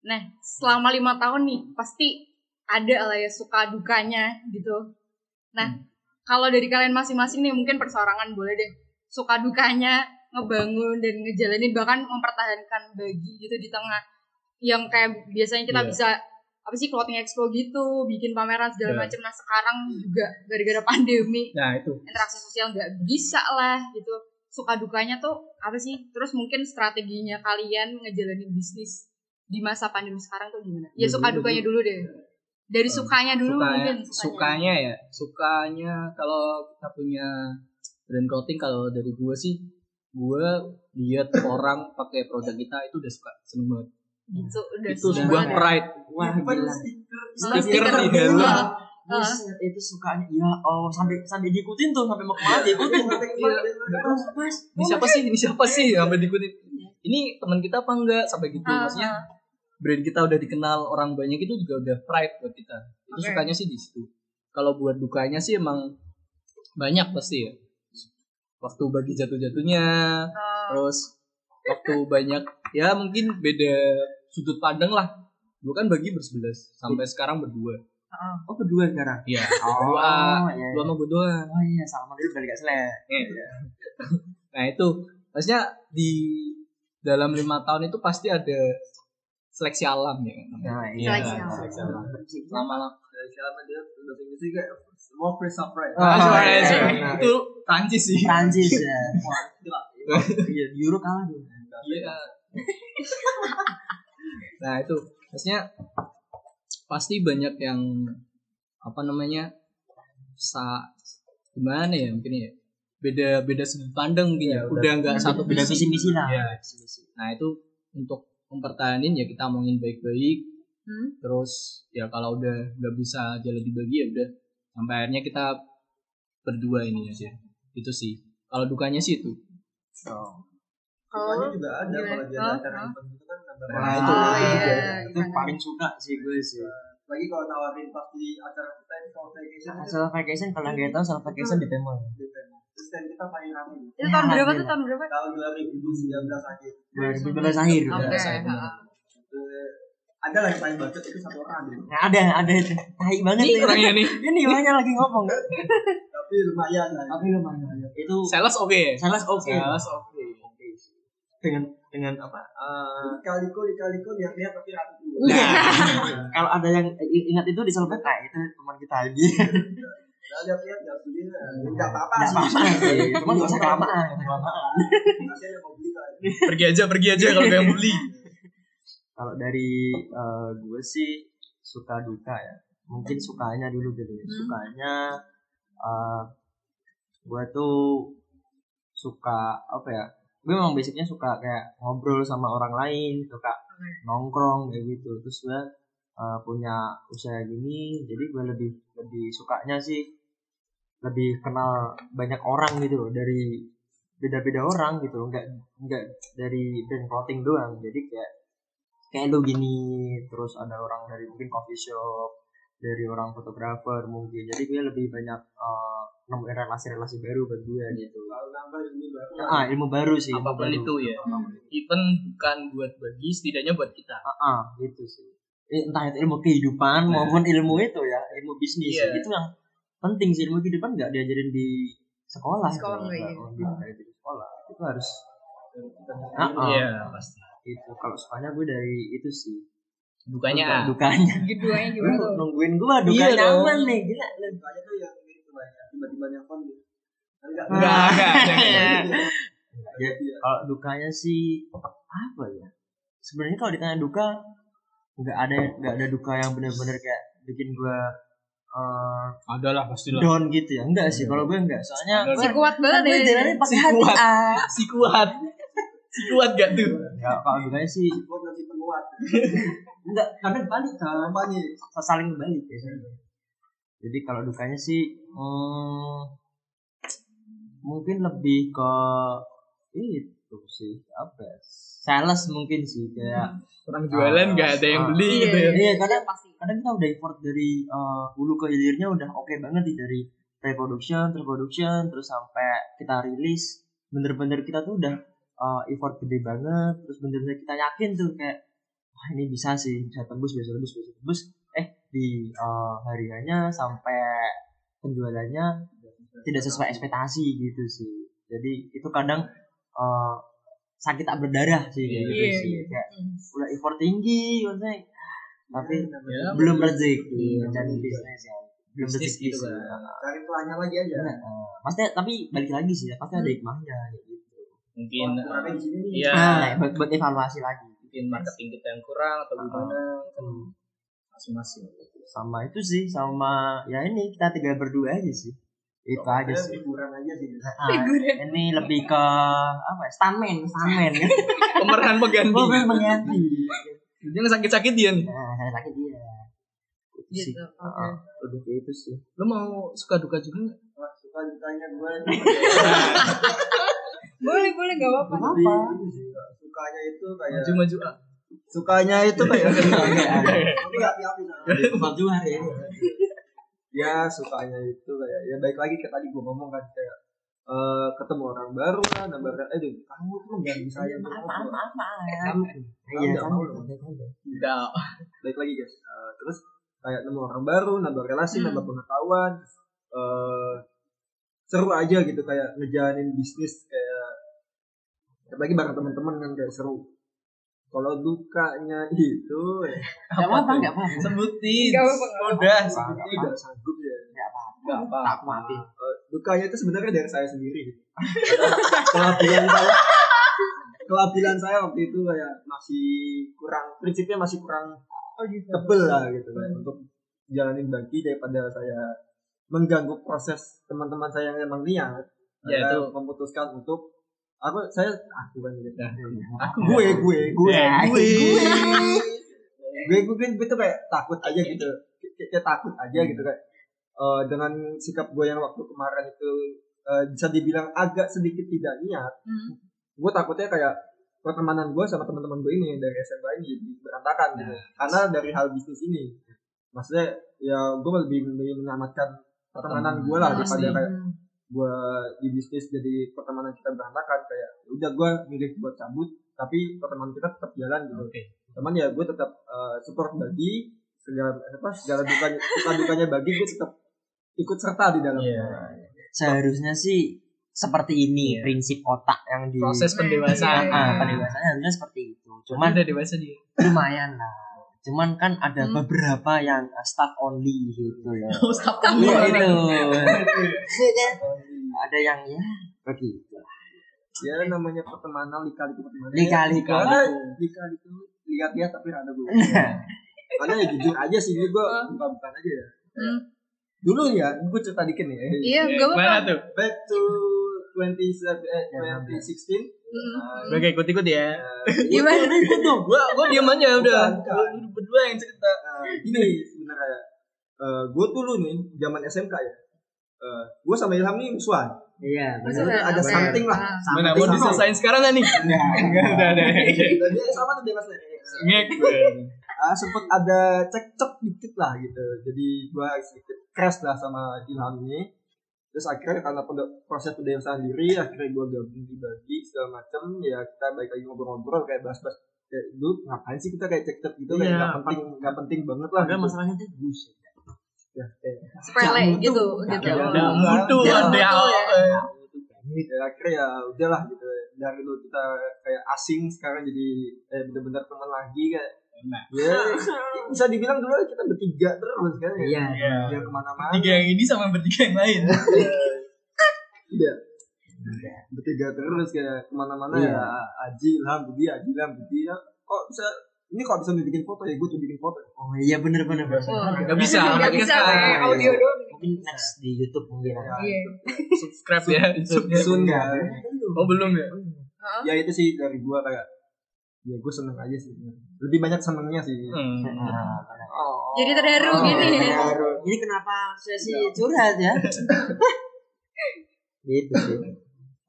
Nah, selama lima tahun nih pasti ada lah ya suka dukanya gitu. Nah, kalau dari kalian masing-masing nih mungkin persorangan boleh deh. Suka dukanya ngebangun dan ngejalanin bahkan mempertahankan bagi gitu di tengah yang kayak biasanya kita Iya. bisa apa sih clothing expo gitu, bikin pameran segala Iya. macam. Nah, sekarang juga gara-gara pandemi Nah itu. interaksi sosial nggak bisa lah gitu suka dukanya tuh apa sih terus mungkin strateginya kalian ngejalanin bisnis di masa pandemi sekarang tuh gimana ya suka dukanya dulu deh dari sukanya dulu sukanya, mungkin sukanya ya. Sukanya kalau kita punya brand clothing kalau dari gue sih gue lihat orang pakai produk kita itu udah suka seneng banget. gitu udah itu sebuah ya. pride. wah Even gila stiker. Stiker di. Heeh. Buset, itu sukanya ya oh sampai sampai diikutin tuh sampai mau ke mana diikutin Iya. Ini siapa sih? Ini siapa sih? Sampai diikutin. Ini teman kita apa enggak? Sampai gitu. Ah, Maksudnya ah. brand kita udah dikenal orang banyak itu juga udah pride buat kita. Itu sukanya sih di situ. Kalau buat dukanya sih emang banyak pasti ya. Waktu bagi jatuh-jatuhnya, Eh, terus waktu banyak ya mungkin beda sudut pandang lah. Dulu kan bagi bersebelas, sampai sekarang berdua. heeh. oh berdua sekarang Iya. oh Dua, iya dua sama gue doang. oh iya sama dulu balik gak selek Nah itu, maksudnya di dalam lima tahun itu pasti ada seleksi alam ya. nah iya. Seleksi alam. Seleksi alam. Lama-lama. Dari selama dia bahasa Inggrisnya kayak more free software. Oh, Ah, sorry, iya, sorry. iya. Itu Prancis sih. Prancis ya iya di Euro kalah dia Iya. nah itu, maksudnya pasti banyak yang apa namanya sa gimana ya mungkin ya beda beda sudut pandang mungkin ya. Udah nggak satu beda visi. misi lah Iya. misi Nah itu untuk mempertahanin ya kita omongin baik-baik. Hmm. Terus ya kalau udah nggak bisa jalan dibagi ya udah sampai akhirnya kita berdua ini aja. Itu sih. Kalau dukanya sih itu. kalau Sukanya juga ada kalau dia Oh, acara oh. event itu kan gambar Nah, itu, Oh, itu iya, juga. iya, itu iya. paling suka sih gue sih Lagi kalau nawarin pas di acara kita ini kalau vacation itu Asal vacation kalau nggak tahu soal vacation di Pemol. di. Terus stand kita paling ramai. itu tahun Ya, berapa tuh tahun berapa Tahun 2019 akhir. 2012 akhir. Oke, Udah, ada lagi paling budget itu satu orang gitu. Nah, ada ada itu. Tai banget Ini ya. orangnya nih. Ini banyak lagi ngomong. Tapi lumayan lah. Tapi lumayan. Itu Sales oke ya? sales oke. Sales oke. Dengan dengan apa? eh, Dikaliko, dikaliko, lihat-lihat tapi ratu. Nah, kalau ada yang ingat itu di Solbet, nah itu teman kita lagi. Nah, lihat-lihat, nggak beli. Nggak apa-apa Nggak sih. apa-apa sih. Cuma nggak usah kelamaan, kelamaan. Kasihan yang mau beli. Pergi aja, pergi aja kalau gak mau beli. Kalau dari eh, gue sih suka duka ya. Mungkin sukanya dulu gitu. ya. Hmm. Sukanya eh gue tuh suka apa ya? Gue memang basicnya suka kayak ngobrol sama orang lain, suka nongkrong kayak gitu. Terus gue eh, punya usaha gini, jadi gue lebih lebih sukanya sih lebih kenal banyak orang gitu loh dari beda-beda orang gitu loh nggak nggak dari brand clothing doang jadi kayak kayak lu gini terus ada orang dari mungkin coffee shop dari orang fotografer mungkin jadi gue lebih banyak eh, nemuin relasi-relasi baru buat gue gitu nambah ini baru. ah ilmu baru sih ilmu Apa pun baru. itu ya. Even bukan buat bagi, setidaknya buat kita. ah ah, gitu sih Eh, entah itu ilmu kehidupan Nah. maupun ilmu itu ya ilmu bisnis Iya. itu yang penting sih ilmu kehidupan nggak diajarin di sekolah Di sekolah, gitu. diajarin di sekolah itu harus ah ah, Iya, pasti. Itu kalau sukanya gue dari itu sih Dukanya. dukanya Keduanya Lu gimana tuh nungguin gua Iya dukanya dong. aman nih gila lu. Sukanya tuh yang banyak. Tiba-tiba nelfon gitu. Enggak. Enggak, enggak, enggak. Ya, kalau dukanya sih apa ya sebenarnya kalau ditanya duka nggak ada nggak ada duka yang benar-benar kayak bikin gua eh, Ada lah, pasti lah. down gitu ya enggak sih kalau gue enggak soalnya gue si kuat banget gue ya jalannya pakai Si hati kuat. ah Si kuat. Si kuat gak tuh? ya kalau dukanya sih Buat nanti penguat. enggak kadang balik kan Apa nih? saling berbalik biasanya jadi kalau dukanya sih hmm, mungkin lebih ke itu sih apa ya, sales mungkin sih kayak Orang jualan nggak ada yang beli gitu ya. iya kadang pasti kadang kita udah effort dari uh, hulu ke hilirnya udah oke banget nih dari pre-production, terus-production, terus sampai kita rilis bener-bener kita tuh udah uh, effort gede banget terus bener-bener kita yakin tuh kayak wah ini bisa sih bisa tembus bisa tembus bisa tembus. Eh di uh, hariannya sampai penjualannya tidak sesuai ekspektasi gitu sih. Jadi itu kadang uh, sakit tak berdarah sih Iya, gitu iya, sih. iya. kayak Hmm. udah effort tinggi maksudnya tapi Ya, belum rezeki Iya, mencari betul. bisnis ya. Belum rezeki gitu sih. Kan. cari celahnya lagi aja. Nah, pasti tapi balik lagi sih ya pasti ada hikmahnya gitu Mungkin nih Iya. nah buat, buat evaluasi lagi mungkin marketing kita yang kurang atau gimana kan masing-masing. sama itu sih sama ya ini kita tinggal berdua aja sih itu aja Pokoknya sih hiburan aja sih Nah, Figuran. ini lebih ke apa ya stuntman stuntman kan Pemeran pengganti. oh kan mengganti Jangan sakit-sakit dia nih. nah saya sakit dia itu sih Gitu. Oke. Heeh, udah kayak itu sih Lo mau suka duka juga nggak? Wah, suka dukanya gue Boleh boleh gak apa-apa. Apa? sukanya itu kayak Maju-maju ah. sukanya itu kayak nggak maju hari ini ya sukanya itu kayak ya baik lagi kayak tadi gue ngomong kan kayak eh, ketemu orang baru lah nambah eh kamu tuh mengganggu saya maaf maaf maaf maaf Kamu- iya kamu nggak. Udah. baik lagi guys Eh, terus kayak nemu orang baru nambah relasi Hmm. nambah pengetahuan eh seru aja gitu kayak ngejalanin bisnis kayak apalagi bareng teman-teman kan kayak seru kalau dukanya itu ya nggak apa apa nggak apa apa Sebutin. Gak apa-apa, gak Udah, sebutin. udah sanggup ya nggak apa Nggak apa apa-apa. tak maafin Eh, dukanya itu sebenarnya dari saya sendiri gitu. kelabilan saya kelabilan saya waktu itu kayak masih kurang prinsipnya masih kurang Oh gitu. tebel lah gitu kan untuk jalanin bagi daripada saya mengganggu proses teman-teman saya yang emang niat Ya, itu. memutuskan untuk aku saya aku kan gitu. Nah, Aku gue gue gue Ya, gue. gue gue gue gue tuh kayak takut aja gitu. Kayak, kayak takut aja gitu kayak eh, dengan sikap gue yang waktu kemarin itu eh, bisa dibilang agak sedikit tidak niat Hmm. gue takutnya kayak pertemanan gue sama teman-teman gue ini dari SMA ini jadi berantakan gitu. Karena dari hal bisnis ini maksudnya ya gue lebih, lebih menyelamatkan pertemanan gue lah daripada kayak Hmm. Gue di bisnis jadi pertemanan kita berantakan kayak ya udah gue milih buat cabut tapi pertemanan kita tetap jalan gitu Oke. cuman ya gue tetap eh, support bagi segala apa segala dukanya suka dukanya bagi gue tetap ikut serta di dalamnya Iya. seharusnya sih seperti ini Iya. prinsip otak yang di Proses pendewasaan. Iya. Ah, pendewasaan harusnya seperti itu Cuman cuman udah dewasa dia. lumayan lah cuman kan ada Hmm. beberapa yang uh, staff only gitu ya Oh, stop Iya dulu. itu ada yang ya begitu ya namanya pertemanan lika-liku pertemanan. Lika-liku. Ya, lika-liku lihat-lihat tapi ada gue karena ya jujur aja sih gue bukan-bukan aja ya. Hmm. dulu ya gue cerita dikit nih Iya, Eh, gak Gimana apa-apa. tuh? back to 20, 2016 Hmm. uh, Gue kayak ikut-ikut ya. Gimana? ikut tuh Gua gua diam aja udah. Lu berdua yang cerita. uh, ini sebenarnya uh, gue dulu nih zaman SMK ya uh, gue sama Ilham nih musuhan iya Bener, ada something lah. Ah. Mana mau diselesain sekarang gak nih? Enggak, udah ada. dan dia sama tuh bebas deh Ngek. uh, sempet ada cekcok dikit lah gitu jadi gue sedikit crash lah sama Ilham ini terus akhirnya karena pada proses pendewasaan diri akhirnya gue gabung di bagi segala macem ya kita baik lagi ngobrol-ngobrol kayak bahas-bahas kayak dulu ngapain sih kita kayak cekcok gitu kayak Iya, nggak penting nggak penting banget lah gitu. masalahnya tuh bullshit ya, kayak, Sepele Nggak gitu, mutu. gitu. Ada mutu. ya. ya akhirnya ya udahlah gitu dari dulu kita kayak asing sekarang jadi eh, bener-bener teman lagi kayak Nah. ya bisa dibilang dulu kita bertiga terus kan ya iya Iya. dia ke mana-mana Tiga yang ini sama bertiga yang lain. Iya. Bertiga terus kayak ke mana-mana Iya. ya Aji Ilham Budi Aji Ilham Budi ya kok bisa ini kok bisa bikin foto ya gue tuh bikin foto oh iya bener bener bener. Oh. Gak bisa, Gak bisa pakai audio doang. mungkin next di YouTube mungkin Ya, Iya. Subscribe ya. Sun ya Oh belum ya? Ya itu sih dari gue kayak ya gue seneng aja sih lebih banyak senengnya sih Hmm. Nah, oh. Jadi terharu Oh, gini. terharu. Ini kenapa sesi curhat ya? gitu sih.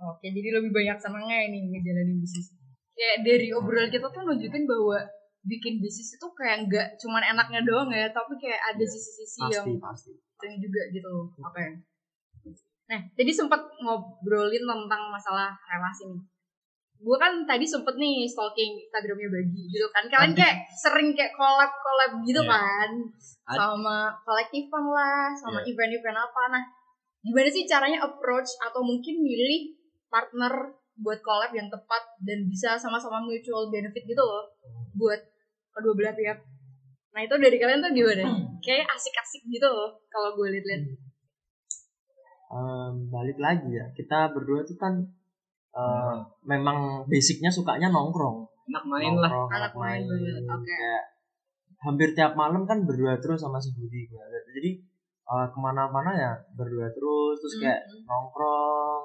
Oke, jadi lebih banyak senangnya ini ngejalanin bisnis. Kayak dari obrolan kita tuh nunjukin bahwa bikin bisnis itu kayak nggak cuman enaknya doang ya, tapi kayak ada sisi-sisi yang pasti pasti yang juga gitu. Oke. Nah, jadi sempat ngobrolin tentang masalah relasi nih. Gue kan tadi sempet nih stalking Instagramnya Bagi gitu kan. Kalian kayak sering kayak collab-collab gitu Iya. kan. Sama kolektifan lah, sama Iya. event-event apa. Nah, gimana sih caranya approach atau mungkin milih partner buat collab yang tepat dan bisa sama-sama mutual benefit gitu loh buat kedua belah pihak. Nah itu dari kalian tuh gimana? Kayak asik-asik gitu loh kalau gue liat-liat. Em, balik lagi ya kita berdua tuh kan eh, memang basicnya sukanya nongkrong enak main lah Nongkrong, Anak main oke. Kayak hampir tiap malam kan berdua terus sama si Budi gua. jadi eh, ke mana-mana ya berdua terus terus kayak Hmm. nongkrong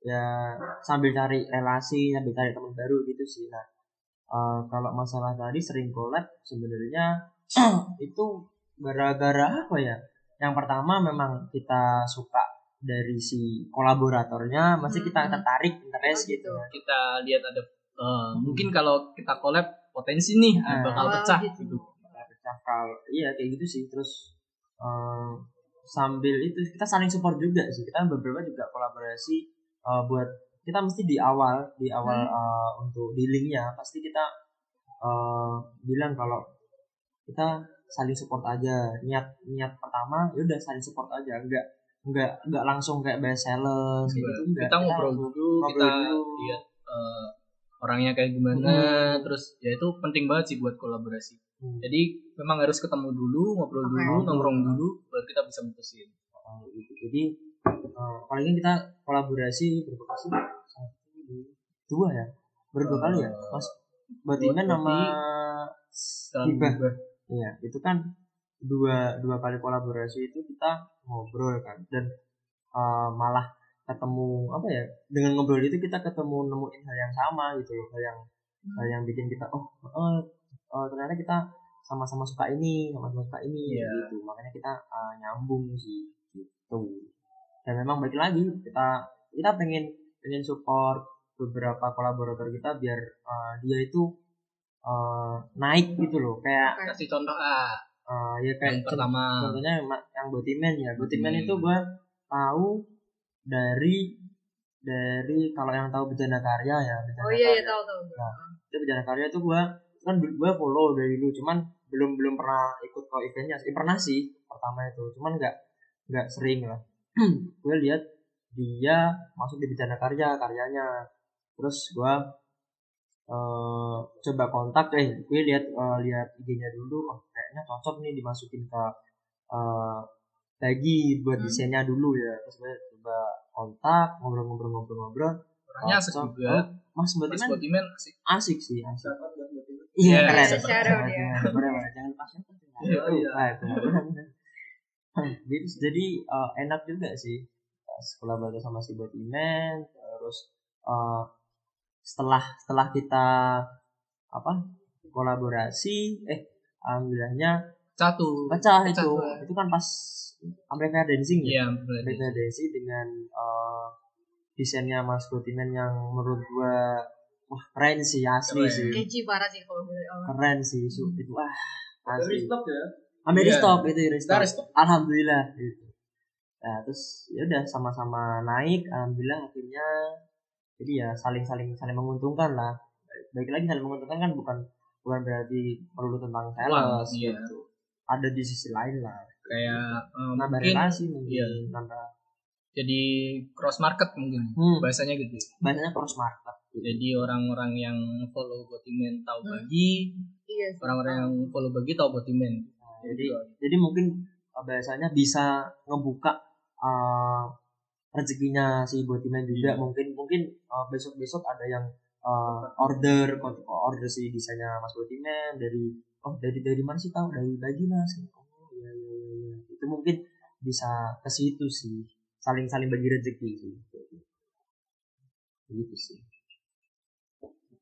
ya sambil cari relasi sambil cari teman baru gitu sih nah eh, kalau masalah tadi sering collab sebenarnya itu gara-gara apa ya yang pertama memang kita suka dari si kolaboratornya masih kita Hmm. tertarik interest Oh, gitu. gitu kita lihat ada eh, mungkin kalau kita collab potensi nih Ah. bakal Oh, pecah gitu. gitu. pecah kalau iya kayak gitu sih terus eh, sambil itu kita saling support juga sih kita beberapa juga kolaborasi eh, buat kita mesti di awal di awal eh, untuk dealingnya pasti kita eh, bilang kalau kita saling support aja niat niat pertama ya udah saling support aja enggak enggak enggak langsung kayak best seller gitu enggak kita ngobrol dulu kita lihat eh, orangnya kayak gimana Hmm. terus ya itu penting banget sih buat kolaborasi Hmm. jadi memang harus ketemu dulu ngobrol Oke. dulu nongkrong dulu baru kita bisa mutusin Oh, gitu. Jadi uh, paling kita kolaborasi berapa kali sih? Dua ya, berdua Eh, kali ya, Mas. Batiman buat sama Hibah. Iya, itu kan dua dua kali kolaborasi itu kita ngobrol kan. Dan uh, malah ketemu apa ya dengan ngobrol itu kita ketemu nemuin hal yang sama gitu loh hal yang hal yang bikin kita oh eh, eh, ternyata kita sama-sama suka ini sama-sama suka ini Iya. gitu. Makanya kita uh, nyambung sih gitu. Dan memang balik lagi kita kita pengen pengen support beberapa kolaborator kita biar uh, dia itu uh, naik gitu loh. Kayak kasih contoh ah uh, ya yang kayak pertama. contohnya yang, ma- yang Botiman ya. Botiman Hmm. itu gua tahu dari dari kalau yang tahu bejana karya ya bejana Oh iya iya karya. tahu tahu. itu bejana karya itu gua kan gua follow dari dulu cuman belum belum pernah ikut ke eventnya sih. Pernah sih pertama itu cuman nggak nggak sering lah. Gue lihat dia masuk di bejana karya karyanya. Terus gua eh coba kontak eh gue lihat eh, lihat IG-nya dulu. oh kayaknya cocok nih dimasukin ke eh bagi buat Hmm. desainnya dulu ya. Terus gue coba kontak ngobrol-ngobrol-ngobrol-ngobrol. Orangnya asik cocok. juga. Oh, mas Mas Botiman asik. Asik sih asik. Iya, iya keren. Boleh, boleh. jangan lupa share Iya, iya. Nah, itu. Jadi jadi eh, enak juga sih. Pas kolaborasi sama si Botiman terus eh, setelah setelah kita apa kolaborasi eh alhamdulillahnya satu pecah Pecah itu tuh. itu kan pas Amplifier Dancing ya iya. Amplifier Dancing dengan eh, desainnya Mas Botiman yang menurut gua wah keren sih asli Keren. sih Keci parah sih kalau gue. keren sih su- itu wah asli stop ya. ambil Iya. stop itu restock harus alhamdulillah gitu nah terus ya udah sama-sama naik alhamdulillah akhirnya jadi ya saling saling saling menguntungkan lah baik lagi saling menguntungkan kan bukan bukan berarti perlu tentang Uang, sales iya. gitu ada di sisi lain lah kayak eh, nambah mungkin relasi mungkin iya. nambah jadi cross market mungkin hmm, bahasanya gitu bahasanya cross market gitu. jadi orang-orang yang follow Botiman tahu Hmm. bagi Iya. orang-orang yang follow bagi tahu Botiman Nah, jadi jadi mungkin uh, bahasanya bisa ngebuka uh, rezekinya si Botiman juga Iya. mungkin mungkin uh, besok-besok ada yang uh, order order si desainnya Mas Botiman dari oh dari dari mana sih tahu dari bagi Mas oh iya iya iya iya. itu mungkin bisa ke situ sih saling saling bagi rezeki sih gitu sih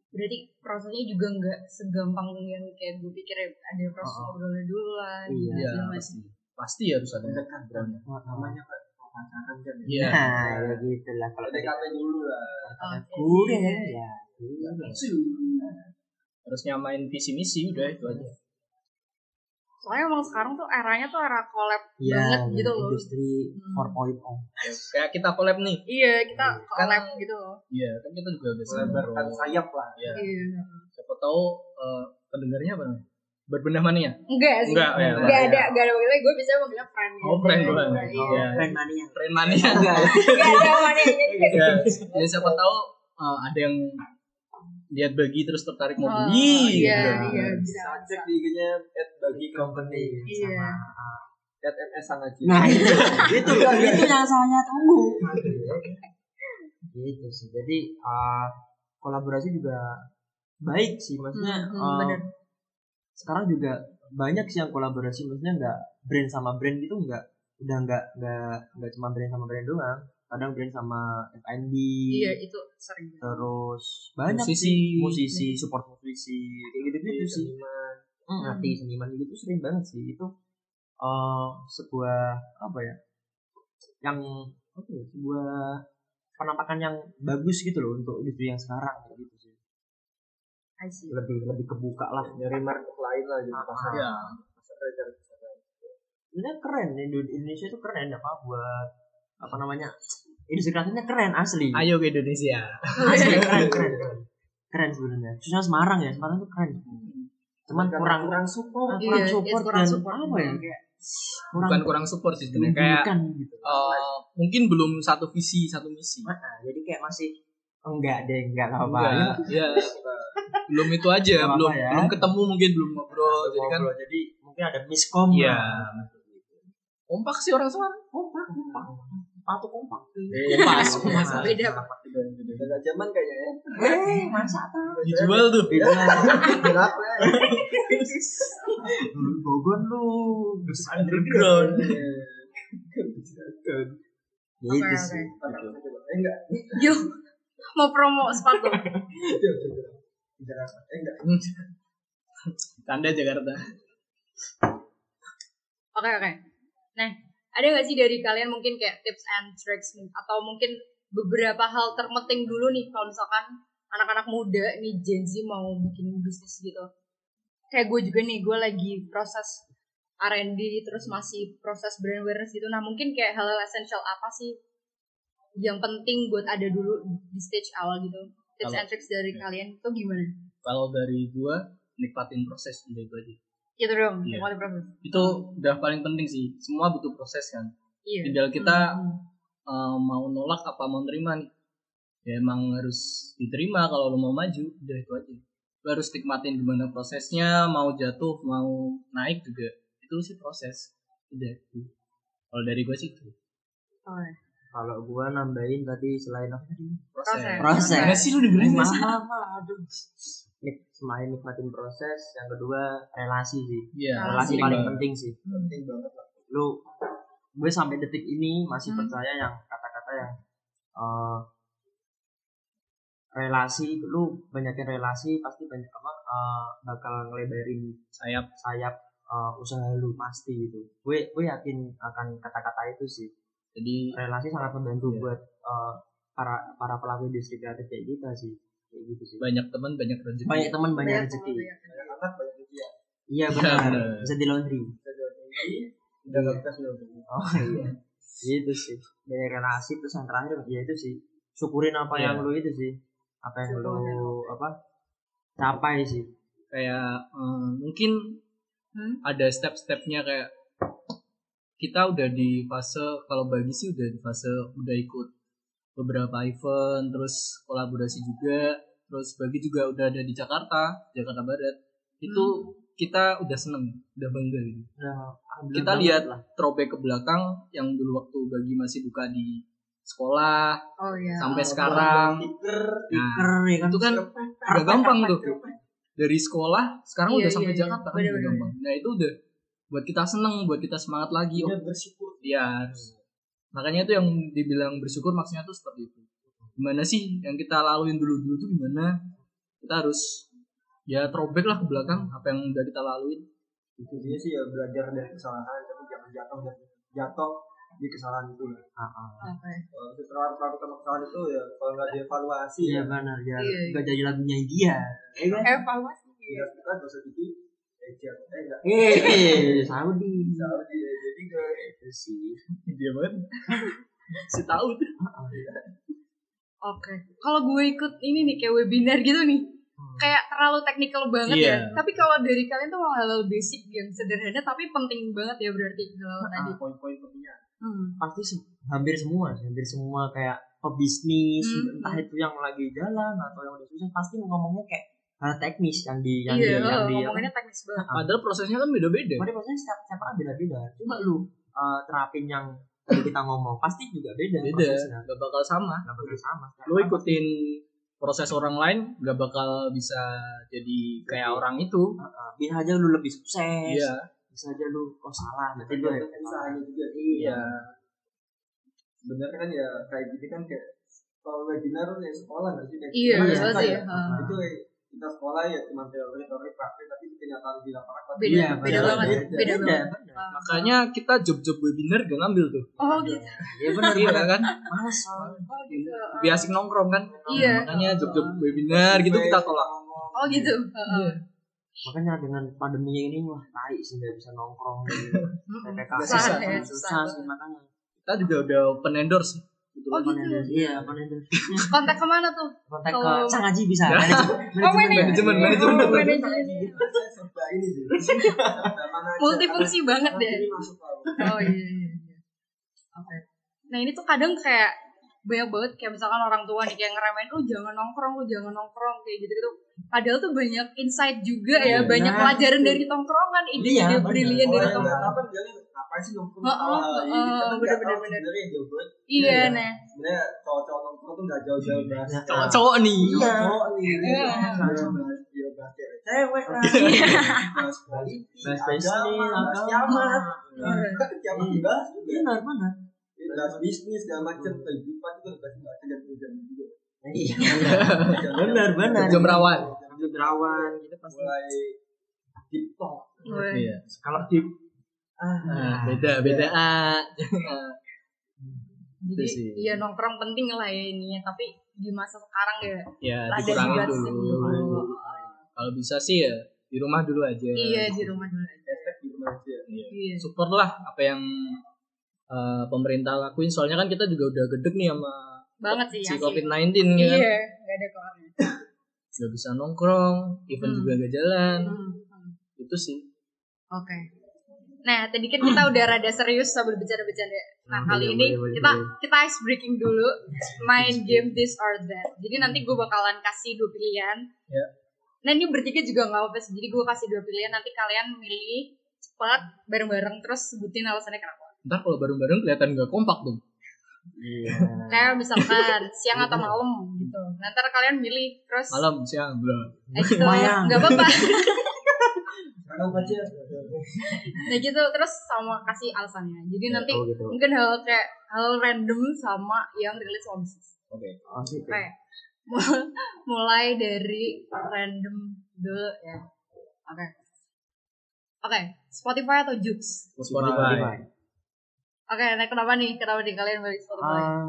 Berarti prosesnya juga nggak segampang yang kayak gue pikir ya. Ada proses ngobrolnya dulu lah. Iya, gitu ya Mas. pasti pasti harus ada Nah, namanya kan pacaran kan ya. Iya. Nah, ya gitu lah kalau PDKT dulu lah. Udah ya. Udah. Harus nyamain visi misi udah itu aja. Soalnya emang sekarang tuh eranya tuh era collab Iya, banget gitu loh. Industri Hmm. 4.0. Kayak kita collab nih. Iya, kita Kan- collab gitu loh. Iya, kan kita juga udah ngobrol. sayap lah. Iya. Iya. Siapa tahu eh, pendengarnya apa namanya? Berbenah mania? Enggak sih. Enggak, ya. Enggak ada, enggak ada manggilnya. Gue bisa manggilnya friend. Oh, friend gue. Iya. Iya. Friend mania. Friend mania. Enggak. Enggak ada manianya juga. Ya, ya siapa tahu eh, ada yang lihat bagi terus tertarik mau Oh, beli. iya, gitu. iya, bisa. Bisa cek di IG-nya at bagi company. Iya. At MS Sangaji. Nah, itu itu itu yang saya tunggu. gitu sih. Jadi uh, kolaborasi juga baik sih maksudnya. Hmm, hmm, uh. Sekarang juga banyak sih yang kolaborasi maksudnya nggak brand sama brand gitu nggak udah nggak nggak nggak cuma brand sama brand doang kadang brand sama F&B Iya, itu sering. terus banyak Musisi. sih musisi support musisi kayak gitu gitu sih Hmm, Hmm. artis seniman gitu sering banget sih itu eh sebuah apa ya yang apa ya sebuah penampakan yang bagus gitu loh untuk industri yang sekarang kayak gitu. Lebih lebih kebuka lah Nyari market lain lah gitu pasar. Iya. Pasar cari pasar lain. sebenarnya keren Indo- Indonesia itu keren apa buat apa namanya industri kreatifnya keren asli Ayo ke Indonesia. asli keren keren keren keren sebenarnya khususnya Semarang ya Semarang tuh keren cuman kurang kurang support. kurang Iya, support kurang dan support. apa ya kayak kurang Bukan kurang support sih sebenarnya kayak gitu eh, mungkin belum satu visi satu misi. Nah, jadi kayak masih enggak deh enggak apa-apa Enggak, ya. Belum itu aja, apa-apa belum ya. belum ketemu mungkin belum ngobrol. Jadi kan Ngobrol. jadi mungkin ada miskom Iya. lah. kompak sih orang Semarang. kompak kompak patuh kompak Kompas, kompas. Beda, Pak. Beda zaman kayaknya ya. eh masa tuh Dijual tuh. beda Berapa ya? Bogor lu Underground. gitu Oke, sih oke. Eh enggak. Yo, mau promo sepatu. Jakarta. Eh enggak. Tanda Jakarta. Oke oke. Nah, ada nggak sih dari kalian mungkin kayak tips and tricks atau mungkin beberapa hal terpenting dulu nih kalau misalkan anak-anak muda nih Gen Z mau bikin bisnis gitu. Kayak gue juga nih, gue lagi proses R&D terus masih proses brand awareness gitu. Nah mungkin kayak hal-hal essential apa sih yang penting buat ada dulu di stage awal gitu. Tips Kalau- and tricks dari ya. kalian itu gimana? Kalau dari gua nikmatin proses udah itu aja. Gitu dong, Iya. mulai proses. Itu udah paling penting sih. Semua butuh proses kan. Iya. Tinggal kita Hmm. eh, mau nolak apa mau terima nih. Ya emang harus diterima kalau lo mau maju, udah itu aja. Lo harus nikmatin gimana prosesnya, mau jatuh, mau naik juga. Itu sih proses. Udah itu. Kalau dari gua sih itu. Oh. Kalau gua nambahin tadi selain apa tadi? Proses. Proses. Sih lu dengerin maaf aduh Nik, selain nikmatin proses. Yang kedua relasi sih. Iya, relasi paling penting sih. Penting banget lu gue sampai detik ini masih Hmm. percaya yang kata-kata yang eh, relasi lu banyakin relasi pasti banyak apa eh, bakal ngelebarin sayap. sayap eh, usaha lu pasti gitu. Gue gue yakin akan kata-kata itu sih Jadi relasi sangat membantu Iya. buat eh, para para pelaku industri kreatif kayak kita sih kayak gitu sih banyak teman banyak rezeki. banyak teman banyak Banyak rezeki banyak. Anak banyak ujian. iya Iya, benar benar. bisa di laundry Bisa jual tinggi. Udah nggak bisa tinggi. oh iya gitu sih banyak relasi terus yang terakhir ya itu sih syukurin apa Iya. yang lu itu sih apa yang Syukurin. lu apa capai sih Kayak eh, mungkin Hmm? ada step-stepnya kayak kita udah di fase kalau bagi sih udah di fase udah ikut beberapa event terus kolaborasi juga terus bagi juga udah ada di Jakarta Jakarta Barat. Itu kita udah seneng udah bangga gitu. Udah, kita lihat throwback ke belakang yang dulu waktu bagi masih buka di sekolah Oh iya. sampai Oh, sekarang. Stiker. nah, keren ya kan? itu kan udah gampang tuh. dari sekolah sekarang Iya, udah sampai iya, iya. Jakarta kan udah gampang. Nah itu udah buat kita seneng buat kita semangat lagi oh Dia bersyukur. Iya harus. Makanya itu yang dibilang bersyukur maksudnya tuh seperti itu. Gimana sih yang kita laluin dulu dulu tuh gimana? Kita harus ya throwback lah ke belakang apa yang udah kita laluin. Intinya sih ya belajar dari kesalahan tapi jangan jatuh dan jatuh di kesalahan itu lah. Ah, ah. Oke. Kalau setelah melakukan kesalahan itu ya kalau nggak dievaluasi iya ya benar ya Iya, nggak jadi lagunya dia ya kan Evaluasi. ya kita nggak usah eh enggak eh eh Saudi Saudi ya jadi ke itu sih dia banget si tahu tuh Oke. Kalau gue ikut ini nih kayak webinar gitu nih. Kayak terlalu teknikal banget Iya. ya. Tapi kalau dari kalian tuh malah hal basic yang sederhana tapi penting banget ya berarti hal tadi. poin-poin pentingnya Hmm. pasti se- hampir semua sih, hampir semua kayak pebisnis Hmm. entah itu yang lagi jalan atau yang udah susah pasti ngomongnya kayak hal teknis yang di yang Iya, di yang di ngomonginnya teknis banget. padahal prosesnya kan beda-beda Padahal prosesnya setiap setiap orang beda-beda. Coba lu uh, terapin yang tadi kita ngomong, pasti juga beda, beda prosesnya. gak bakal sama Nggak bakal sama. lu ikutin proses orang lain gak bakal bisa jadi kayak orang itu Uh, bisa aja lu lebih sukses. iya Bisa aja lu oh salah, berarti lu tergantung usahanya juga iya sebenarnya kan ya kayak gini kan kayak kalau webinar ya sekolah nggak sih kayak Iya, nyata sih. ya. Itu kayak kita sekolah ya cuma teori teori praktek tapi kenyataan di lapangan Beda, Iya, beda benar, banget. beda. Beda banget. benar. makanya kita job-job webinar gak ngambil tuh Oh gitu. Iya benar, iya kan Males. Oh gitu. lebih asik nongkrong kan Iya. makanya job-job webinar gitu kita tolak Oh gitu. Heeh. Makanya dengan pandemi ini wah tai sih nggak bisa nongkrong di PPKM. Susah ya, susah, susah. sih makanya. kita juga udah open endorse Oh gitu. Iya, apa nanti? Kontak ke mana tuh? Kontak Kalau- ke Sang Haji bisa. Manajemen. Oh manajemen. manajemen, Oh, manajemen. manajemen. saya serba ini sih Mana aja, Multifungsi banget deh. ini masuk tahu Oh iya iya. iya. Oke. Nah ini tuh kadang kayak banyak banget kayak misalkan orang tua nih kayak ngeremehin lu jangan nongkrong lu jangan nongkrong kayak gitu gitu padahal tuh banyak insight juga ya Iya, banyak nah, pelajaran itu. dari tongkrongan ide-ide brilian dari tongkrongan ngapain sih nongkrong ini heeh, Kita nggak bener, tahu bener, bener. sebenarnya yang jauh iya Iya. nah sebenarnya cowok-cowok nongkrong tuh nggak jauh-jauh bahas cowok-cowok nih Iya. cowok nih Iya. bahas cewek cewek lah Iya. bahas politik Bahas agama bisnis, bahas agama. kiamat Iya. kiamat dibahas juga Benar, benar. bahas bisnis segala macam kehidupan itu bahas bahas tergantung jam juga Iya. Benar, benar. jam rawan Jam rawan pasti. mulai deep talk Wah. iya Kalau di nah, beda beda. ah jadi Itu sih. iya nongkrong penting lah ya ininya. Tapi di masa sekarang ya ya rada dulu. dulu. kalau bisa sih ya di rumah dulu aja. Iya di rumah dulu aja. Di rumah aja. Iya. Support lah apa yang eh, pemerintah lakuin. Soalnya kan kita juga udah gedek nih sama banget sih si asli. COVID-19 ya kan. Iya nggak ada kelarnya nggak bisa nongkrong event Hmm. juga gak jalan. Hmm, hmm. itu sih. Oke. Nah, tadi kan kita udah rada serius sambil bercanda-bercanda. Nah, Hmm, kali ini kita kita ice breaking dulu, main game this or that. Jadi nanti gue bakalan kasih dua pilihan. Ya. Nah, ini bertiga juga nggak apa-apa sih. Jadi gue kasih dua pilihan, nanti kalian milih cepat bareng-bareng terus sebutin alasannya kenapa. ntar kalau bareng-bareng kelihatan gak kompak dong Iya. Kayak misalkan siang atau malam gitu. Nanti kalian milih terus malam siang bla eh, gitu. Nggak apa-apa. nah gitu terus sama kasih alasannya. Jadi nanti Oh gitu. mungkin hal kayak hal random sama yang rilis sama bisnis. oke Oh gitu. Mulai dari random dulu ya. Oke. Oke, Spotify atau Joox? Spotify Oke, nah kenapa nih? Kenapa nih kalian beli Spotify? Ah,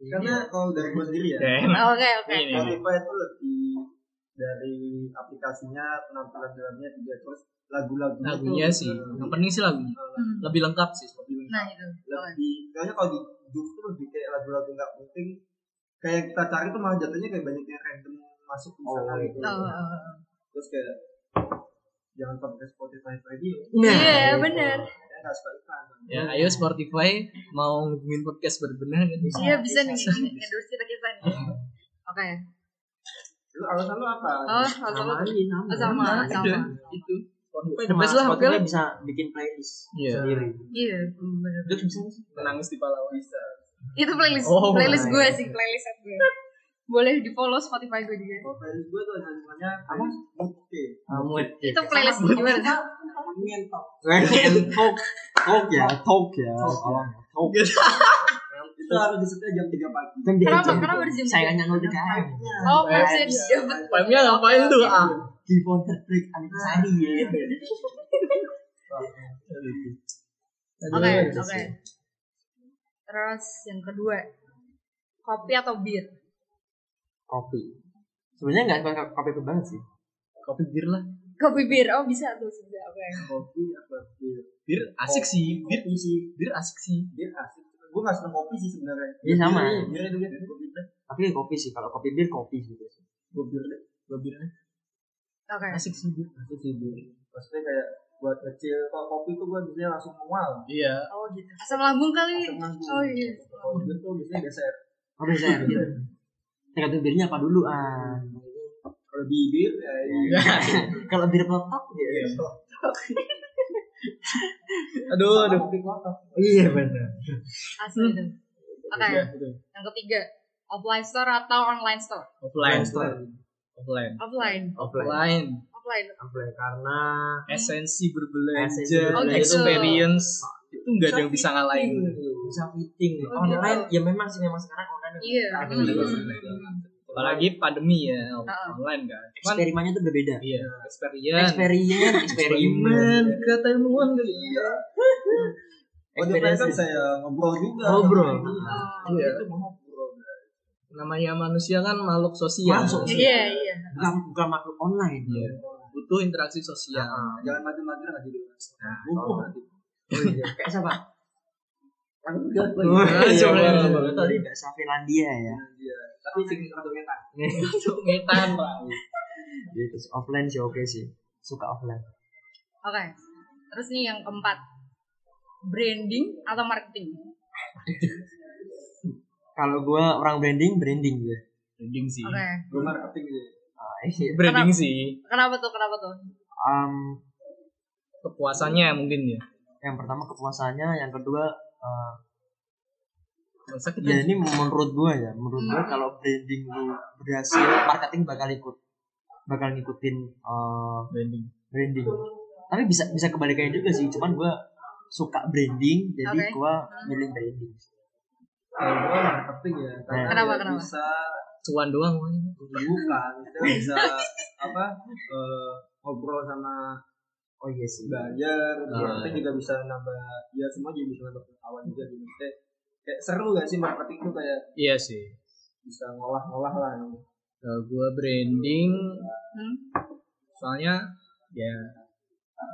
karena kalau dari gue sendiri ya Oke. Oke, oke. Ini. Spotify itu lebih dari aplikasinya penampilan dalamnya juga terus lagu-lagu lagunya sih yang penting sih lagunya Hmm. lebih lengkap sih Spotify Nah, itu. Lebih kayaknya kalau di tuh lebih kayak lagu-lagu nggak penting kayak yang kita cari tuh malah jatuhnya kayak banyak yang random masuk di sana Oh, gitu Oh, oh, oh. terus kayak jangan pakai Spotify radio Nah, Iya, itu. bener. ya nggak suka iklan ya ayo Spotify mau ngubungin podcast berbenah kan Iya, bisa nih. Endorse kita kita nih. Oke. Lu alasan lu apa Oh, Sama sama. aja sama. Oh, sama, sama. itu Spotify the Sama best lah oke Spotify lah bisa bikin playlist Iya. sendiri. Iya, hmm, bener. Itu bisa menangis di Palawan bisa Itu playlist, Oh, playlist gue sih, playlist gue. Boleh di follow Spotify gue juga. oh playlist gue tuh namanya playlist oke Kamu Itu playlist gimana? ngentok talk talk ya talk ya ya, talk itu harus disetel jam 3 pagi Jam tiga Kenapa? jam. Kenapa harus jam tiga? sayangannya lo DKM Oh, bisa dijawab. Pamnya ngapain tuh ah keyboard break Anita Sadi ya Oke, oke. Terus yang kedua, kopi atau bir? Kopi. Sebenarnya nggak suka kopi itu banget sih. Kopi bir lah. Kopi bir, oh bisa tuh sudah oke. Kopi apa bir? Bir asik sih. Bir sih. bir asik sih. Bir asik. Gue gak seneng kopi sih sebenarnya. Iya, sama. Bir dulu ya. Kopi deh. Tapi kopi sih. Kalau kopi bir kopi gitu sih. Gue bir deh. Gue bir deh. Oke. Asik sih bir. Asik sih bir. Maksudnya kayak buat kecil. Kalau kopi tuh gue biasanya langsung mual. Iya. Oh gitu. Asam lambung kali. Asam lambung. Oh iya. Kalau bir tuh biasanya geser. Oh ya gitu. Tergantung birnya apa dulu ah. Kalau bibir ya iya. Kalau bir peletok Iya. Aduh, aduh. Iya benar. Asli tuh. Oke. Iya, betul. Yang ketiga, offline store atau online store? Offline. Store. Offline. Offline. Offline. Offline. Offline karena Esensi berbelanja, Esensi berbelanja itu- experience itu nggak ada yang bisa ngalahin. bisa fitting. Oh, Online ya memang sih memang sekarang online. Iya. Ada Hmm. Apalagi pandemi ya, online kan. Cuman Eksperimennya tuh berbeda. iya, experience. Eksperimen, eksperimen. kata ilmuwan kali. Iya. Oh, dia mereka bisa ya ngobrol juga. Ngobrol. Oh. Iya. Itu ngobrol. Namanya manusia kan makhluk sosial. Makhluk sosial. Iya, iya. Bukan bukan makhluk online. Iya. Butuh interaksi sosial. Jangan maju-maju aja dulu. Nah. Oh iya. Kayak siapa? Kan udah. iya, Coba bener. tadi bahasa Finlandia ya. Iya. Tapi sing rada ngetak. Itu ngetan, Pak. Gitu. Offline sih oke sih. Suka offline. Oke. Terus nih yang keempat. Branding atau marketing? Kalau gua orang branding, branding gue. Branding sih. Oke. Gue marketing gitu. Ah, iya. Branding Kenapa? sih. Kenapa tuh? Kenapa tuh? Um, Kepuasannya mungkin ya. yang pertama kepuasannya, yang kedua uh, Masa kita ya ini menurut gua ya, menurut gua Hmm. kalau branding lu berhasil, marketing bakal ikut, bakal ngikutin uh, branding. branding. Tapi bisa bisa kebalikannya juga sih, cuman gua suka branding, jadi Oke. gua milih branding. Kalau gue marketing ya. Karena Kenapa, dia kenapa? Bisa Cuan doang. Bukan. Kita bisa apa eh, ngobrol sama Oh iya sih. belajar. Ah. Kita juga bisa nambah. Ya semua juga bisa nambah pengetahuan juga gitu. Kayak, kayak seru gak sih marketing tuh kayak Iya sih. bisa ngolah-ngolah lah. Kalau gua branding Hmm? soalnya ya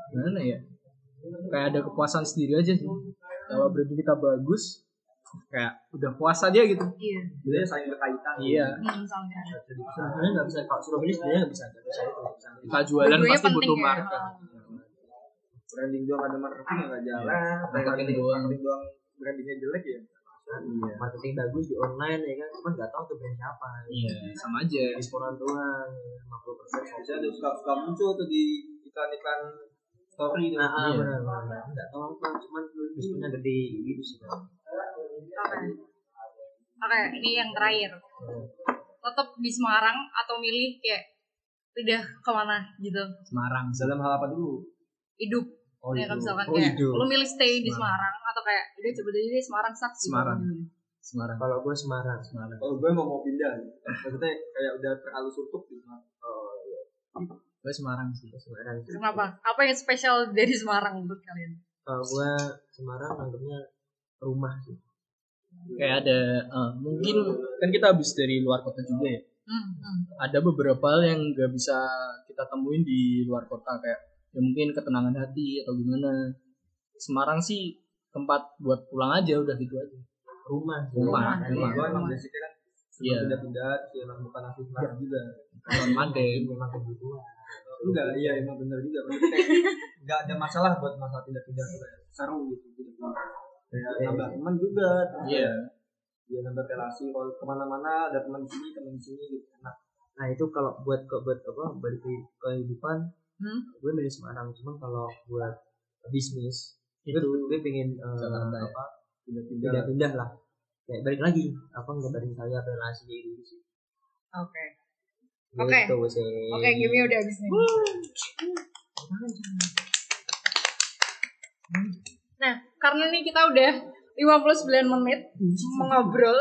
gimana ya kayak ada kepuasan sendiri aja sih kalau branding kita bagus kayak udah puas aja gitu Iya. Jadi saling berkaitan. iya Hmm, misalnya. Sebenarnya nggak bisa kalau suruh beli sebenarnya nggak bisa nggak bisa itu nggak bisa. kita jualan pasti butuh ya. Branding doang ada marketing yang gak jalan. Iya. Marketing doang. Marketing doang brandingnya jelek ya. iya Marketing bagus di online ya kan, cuman nggak tahu tuh brand siapa. iya sama aja Diskonan doang, 50 persen. Biasanya ada suka-suka muncul tuh di iklan-iklan story tuh. Nah, ah, Iya. benar benar. Nggak tahu apa, cuman diskonnya gede gitu sih. kan. Oke. Oke, ini yang terakhir. Tetap di Semarang atau milih kayak pindah ke mana gitu? Semarang Dalam hal apa dulu? Hidup. Oh, ya kan itu. misalkan Oh, kayak hidup. lu milih stay di Semarang atau kayak udah coba aja deh Semarang sak gitu. Semarang. Semarang Kalau gue Semarang. Semarang Kalau gue mau mau pindah, maksudnya kayak udah terlalu suntuk gitu. Oh, iya. gue Semarang sih Semarang. sih. Kenapa? Apa yang spesial dari Semarang menurut kalian? Kalau gue Semarang anggapnya rumah sih. kayak ada eh, mungkin kan kita habis dari luar kota juga ya Hmm, hmm. ada beberapa hal yang nggak bisa kita temuin di luar kota kayak ya mungkin ketenangan hati atau gimana Semarang sih tempat buat pulang aja udah gitu aja Rumah. Rumah, Rumah. rumah. Gue emang basicnya kan Iya. sebelum pindah-pindah, sih emang bukan asli Semarang juga. Memang kebutuhan. Enggak, iya emang bener juga. Maksudnya kayak nggak ada masalah buat masalah tuh kayak seru gitu. pindah-pindah. Kayak Iya, nambah iya. teman juga. iya kayak, Ya nambah relasi. Kalau ke mana-mana ada teman di sini, teman di sini gitu. Enak. Nah itu kalau buat ke buat apa balik ke kehidupan, Hmm? gue milih Semarang. Cuman kalau buat bisnis, itu gue gue pengen eh, Jakarta ya? apa Pindah-pindah. pindah-pindah lah. Kayak balik lagi, apa ngabarin saya relasi kayak gitu sih. Oke. Oke. Gitu sih. Oke, game udah habis nih. Nah, karena nih kita udah 59 menit mengobrol.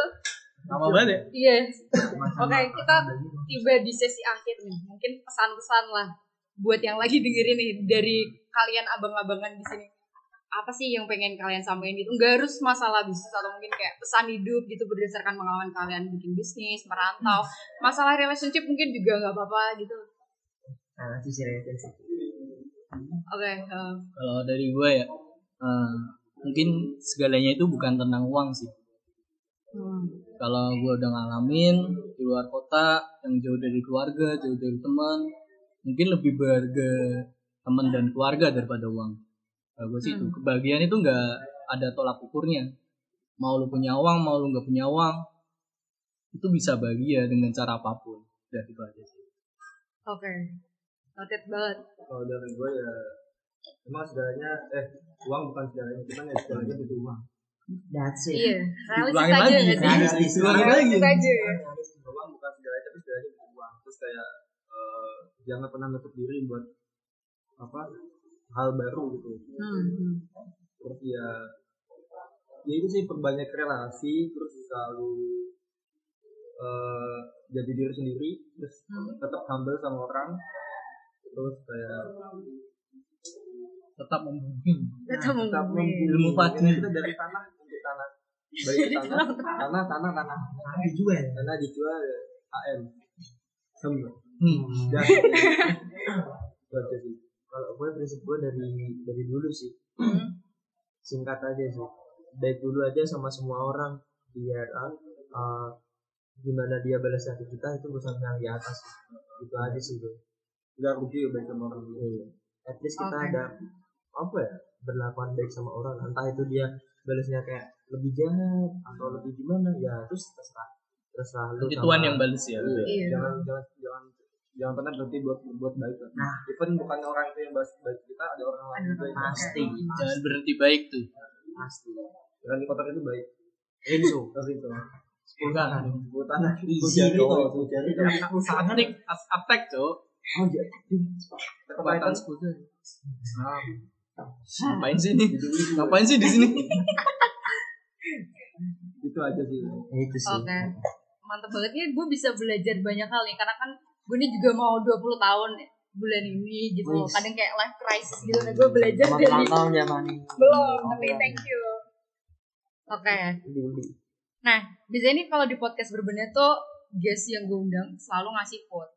lama banget ya Iya. Oke, kita tiba di sesi akhir nih. Mungkin pesan-pesan lah buat yang lagi dengerin nih dari kalian abang-abangan di sini. apa sih yang pengen kalian sampaikan gitu nggak harus masalah bisnis atau mungkin kayak pesan hidup gitu berdasarkan pengalaman kalian bikin bisnis merantau masalah relationship mungkin juga nggak apa-apa gitu Nah, relationship. oke eh, Kalau dari gue ya, eh, mungkin segalanya itu bukan tentang uang sih. hmm, Kalau gue udah ngalamin di luar kota, yang jauh dari keluarga, jauh dari teman, mungkin lebih berharga teman dan keluarga daripada uang. Kalau gue sih itu Hmm. kebahagiaan itu nggak ada tolak ukurnya. Mau lu punya uang, mau lu nggak punya uang, itu bisa bahagia dengan cara apa pun. Dan itu aja sih. oke noted banget kalau dari gue ya emang segalanya eh uang bukan segalanya cuman ya segalanya butuh uang That's it. iya realistis aja lagi. Realistis. Lagi. realistis aja ya uang bukan segalanya tapi segalanya butuh uang terus kayak jangan pernah nutup diri buat apa hal baru gitu Hmm, hmm. terus ya ya itu sih perbanyak relasi terus selalu eh jadi diri sendiri terus Hmm. tetap humble sama orang terus kayak Tetap membumi. Tetap tetap membumi. Ilmu padi. kita dari tanah untuk tanah ke tanah tanah tanah tanah Tanah dijual. tanah dijual AM sama Hmm. sih Kalau gue prinsip gue dari dari dulu sih Hmm. singkat aja sih. Baik dulu aja sama semua orang biar uh, gimana dia balas hati kita itu urusan yang di atas. Itu aja sih gue. nggak rugi ya baik sama orang Iya. At least kita Oke. ada apa ya berlakuan baik sama orang entah itu dia balasnya kayak lebih jahat atau lebih gimana ya terus terserah terserah lu Tuhan yang balas ya. Iya. Iya. jangan jangan jangan jangan pernah berhenti buat buat baik lah. Nah. even bukan orang itu yang baik baik kita ada orang lain juga yang pasti. Jangan berhenti baik tuh. pasti. Dengan kotor itu baik. Enzo. Terus itu Sepuluh tangan. buat tanah Easy Sepuluh jari. dong. tuh sepuluh jari tuh oh iya. Kekuatan sepuluh. Ngapain sih ini? Ngapain sih di sini? itu aja sih. Itu sih Oke. Mantap banget. Ya gue bisa belajar banyak hal nih karena kan gue ini juga mau 20 tahun bulan ini gitu. Wis. Kadang kayak life crisis gitu nah gue belajar sama dari ulang tahun ya Mani belum tapi thank you. Oke. Dulu. Nah, biasanya nih kalau di podcast berbenah tuh guest yang gue undang selalu ngasih quote.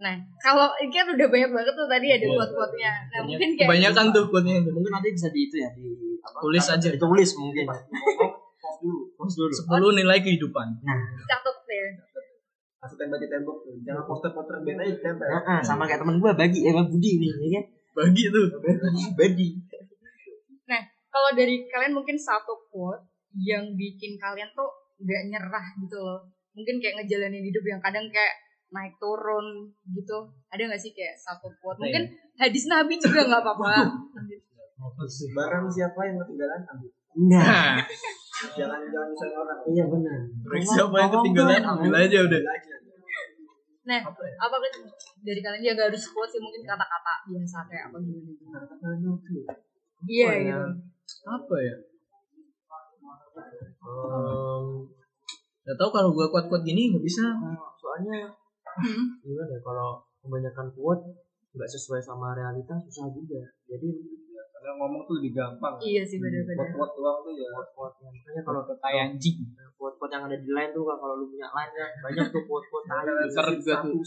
Nah, kalau ini kan udah banyak banget tuh tadi ada Iya. quote-quote-nya. Nah, mungkin kayak Kebanyakan tuh quote-nya. mungkin nanti bisa di itu ya di apa Tulis aja. ditulis mungkin pos dulu Post dulu 10 nilai kehidupan. catat deh. Langsung tembak di tembok tuh jangan poster-poster band aja ditempel Nah, ah, sama kayak temen gue bagi ya Bang Budi nih ya kan Bagi tuh. bagi Nah, kalau dari kalian mungkin satu quote yang bikin kalian tuh gak nyerah gitu loh. Mungkin kayak ngejalanin hidup yang kadang kayak naik turun gitu. Ada gak sih kayak satu quote? Mungkin hadis Nabi juga gak apa-apa. barang siapa yang ketinggalan ambil Nah, jangan jangan nyusahin orang iya benar siapa yang ketinggalan ambil aja udah. Nah, apa kan dari kalian ya gak harus quote sih mungkin kata-kata biasa kayak apa gimana gitu. Iya Apa ya? gitu. Apa ya? Em, Gak tau kalau gua kuat-kuat gini nggak bisa. soalnya Hmm. gimana ya kalau kebanyakan quote nggak sesuai sama realita susah juga jadi karena ngomong tuh lebih gampang. Iya sih bener-bener. buat-buat doang tuh ya. Quote yang makanya kalau Kayak anjing. quote quote yang ada di line tuh kalau lu punya line kan banyak tuh quote quote Ntar juga tuh.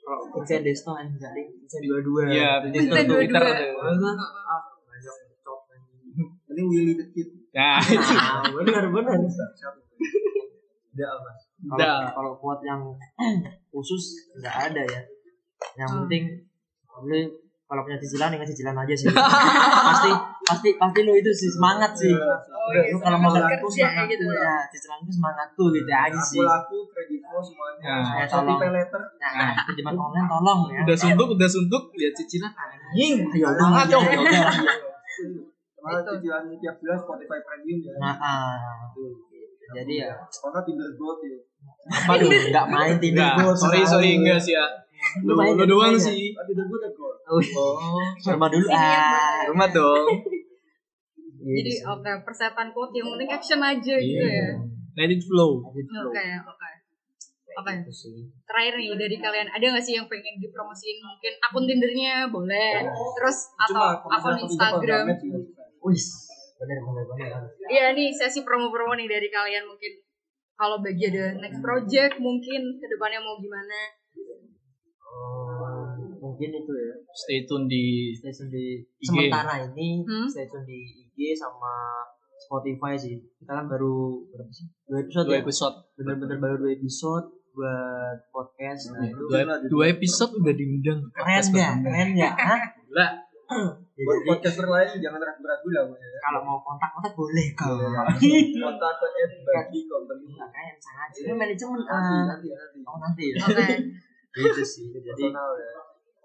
kalau Vincent Desto Vincent dua dua Iya, Vincent. Twitter tuh. ah banyak cok ini Willy the Kid. Nah, nah benar benar udah apa kalau kalau quote yang khusus nggak ada ya. Yang Hmm. penting lu kalau punya cicilan dengan cicilan aja sih. Pasti pasti pasti lu itu sih semangat sih. Oh, Udah, iya, lu kalau mau laku kerja semangat gitu ya cicilan tuh semangat tuh gitu aja aku sih. laku kreditku semuanya. Nah, Shopee tolong. pay letter nah pinjaman online tolong ya. Udah suntuk, udah suntuk, lihat cicilan. Anjing. ayo Semangat ya, dong. ya. Malah Itu. cicilan tiap bulan Spotify Premium ya. Nah ah. jadi ya. Karena Tinder Gold ya? Main tidur Enggak, gua sorry, sorry, enggak sih ya. Lu, main lu doang main ya. sih. Ah, Tinder Gold ya Gold Oh, rumah dulu ah rumah dong. Jadi sih. oke persetan quote yang penting action aja gitu Iya. ya. Let it flow. Oke, oke. Oke. Gitu sih. Terakhir nih dari kalian ada nggak sih yang pengen dipromosiin mungkin akun Tindernya boleh, terus atau Cuma akun Instagram? Wis, bener bener bener. Iya nih sesi promo-promo nih dari kalian mungkin kalau bagi ada next project mungkin ke depannya mau gimana? Oh, mungkin itu ya. Stay tune di Stay tune di IG. sementara ini Hmm? stay tune di IG sama Spotify sih. Kita kan baru berapa sih? Dua episode dua ya. episode. Bener-bener baru dua episode buat podcast. Nah, itu Dua, dua episode udah diundang. keren nggak? Keren nggak? Hah? Gila. Ya, Buat podcaster lain jangan ragu-ragu lah pokoknya ya. kalau mau kontak-kontak boleh kok. Kontak ke Ed bagi company. Keren sangat. Ini manajemen Nanti, ah. nanti, nanti. Oh nanti ya. Oke. Gitu sih. Jadi ya.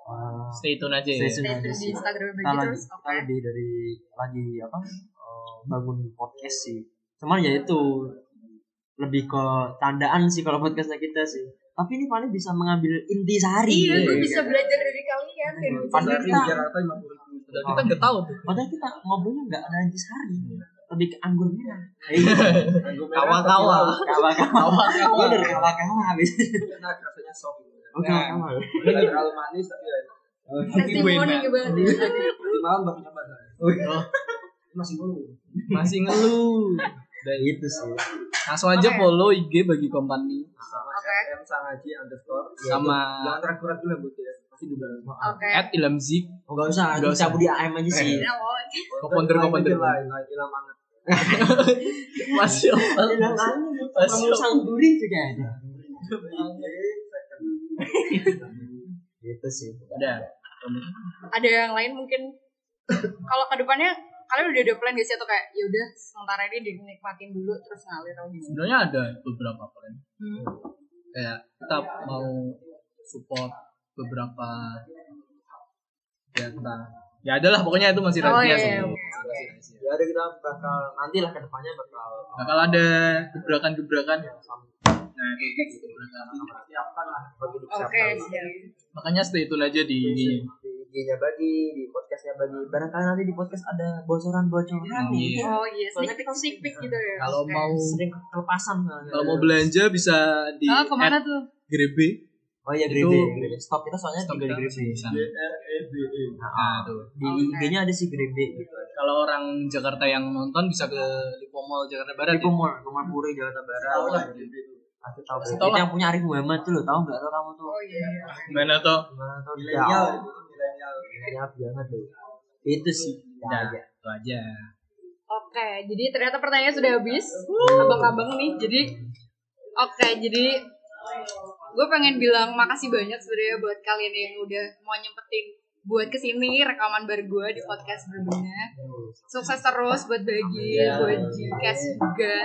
uh, Stay tune aja Stay ya. tune Stay aja tune di sih. Instagram kita lagi, terus. kita lebih dari lagi apa eh, bangun podcast sih cuman ya itu lebih ke candaan sih kalau podcastnya kita sih tapi ini paling bisa mengambil inti sehari Iya, gue ya. bisa belajar dari kalian. bisa Padahal dari- kita Jakarta 50 ribu. Udah kita nggak tahu tuh. padahal kita ngobrolnya nggak ada inti sehari lebih ke anggur merah Kawa-kawa. kawa-kawa bener kawa-kawa habis Enak rasanya soft. Oke kawa Nggak terlalu manis tapi ya enak. testimoni banget. Di malam baru nyoba. Oh, Masih dulu. masih ngeluh. Udah, itu sih Langsung aja Oke. follow IG bagi company Sama Oke. FM Sangaji underscore. sama Jangan ragu-ragu lah buat ya. Pasti di dalam. Oke. at Ilhamzik. oh, nggak usah Nggak nggak usah budi AM aja sih Nah, oh, Koponder, koponder. lain, lain hilang banget. Masya Allah. Bilang aja, Masya kamu sang duri juga ada gitu sih Udah. ada yang lain mungkin kalau ke depannya kalian udah ada plan gak sih atau kayak ya udah sementara ini dinikmatin dulu terus ngalir aja. Sebenarnya ada beberapa plan. Hmm. Kayak kita mau support beberapa ya entah ya adalah pokoknya itu masih Oh, rahasia iya, sih. iya. Masih rahasia. ya ada kita bakal nanti lah ke depannya bakal Bakal ada gebrakan-gebrakan Nah, itu gebrakan. Siapkan lah. bagi siap. Makanya stay tune aja di IG-nya bagi di podcastnya bagi barangkali nanti di podcast ada bocoran-bocoran nih Iya. Oh iya, Soalnya sneak kita sneak peek gitu ya. Kalau mau sering kelepasan kalau mau belanja bisa di Ah, ke mana tuh? Grebe. oh iya Grebe Grebe. stop kita soalnya Stop tinggal di Grebe di sana. D R E B E. Nah, tuh. di. IG-nya ada si Grebe gitu Kalau orang Jakarta yang nonton bisa ke Lipo Mall Jakarta Barat. di ya? Pumur Puri Jakarta Barat Grebe itu. Aku tahu yang punya Arif Muhammad tuh lo tahu nggak tuh kamu tuh Oh iya. Gimana tuh? Gimana tuh Milenial milenial. banget loh itu sih Udah, ya, itu aja. Oke, jadi ternyata pertanyaannya sudah habis. Abang-abang nih. Jadi Oke, jadi gue pengen bilang makasih banyak sebenarnya buat kalian yang udah mau nyempetin buat ke sini rekaman bar gue di podcast berbunga. Sukses terus buat bagi, Iya. buat Jikes juga.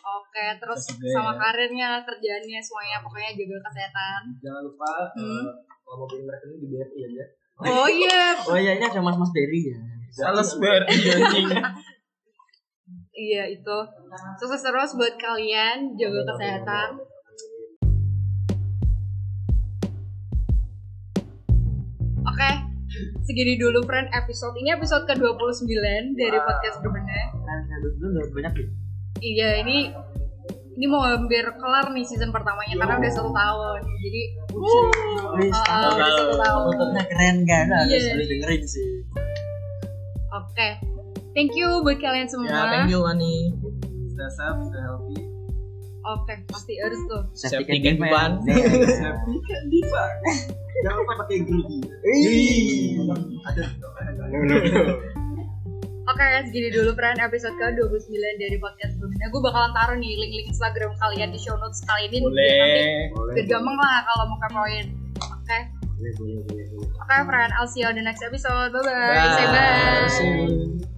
Oke, terus sama ya. karirnya, kerjaannya, semuanya pokoknya jaga kesehatan. Jangan lupa Hmm. eh, kalau mau bikin rekening di BRI aja. Oh iya, oh iya ini ada Mas Mas Berry ya Sales bar anjing. iya itu. Sukses terus buat kalian, jaga kesehatan. Oke, segini dulu friend episode ini episode ke-29 dari podcast berbenah. saya dulu banyak ya Iya, ini ini mau hampir kelar nih season pertamanya karena udah satu tahun. Jadi Wih, Ah, udah satu tahun. penutupnya keren kan harus Iya. harus dengerin sih Oke. Thank you buat kalian semua. Ya, thank you Ani. Stay safe, stay healthy. Oke, pasti harus tuh. Safety can be fun. Happy kan bisa. Jangan lupa pakai groovy. Ada Oke, segini dulu friend episode ke-29 dari podcast sebelumnya. Gue bakalan taruh nih link-link Instagram kalian di show notes kali ini. Biar nanti biar gampang lah kalau mau kepoin. Oke. boleh boleh boleh boleh Oke, friend. I'll see you on the next episode. Bye-bye. Bye. Say bye. See you.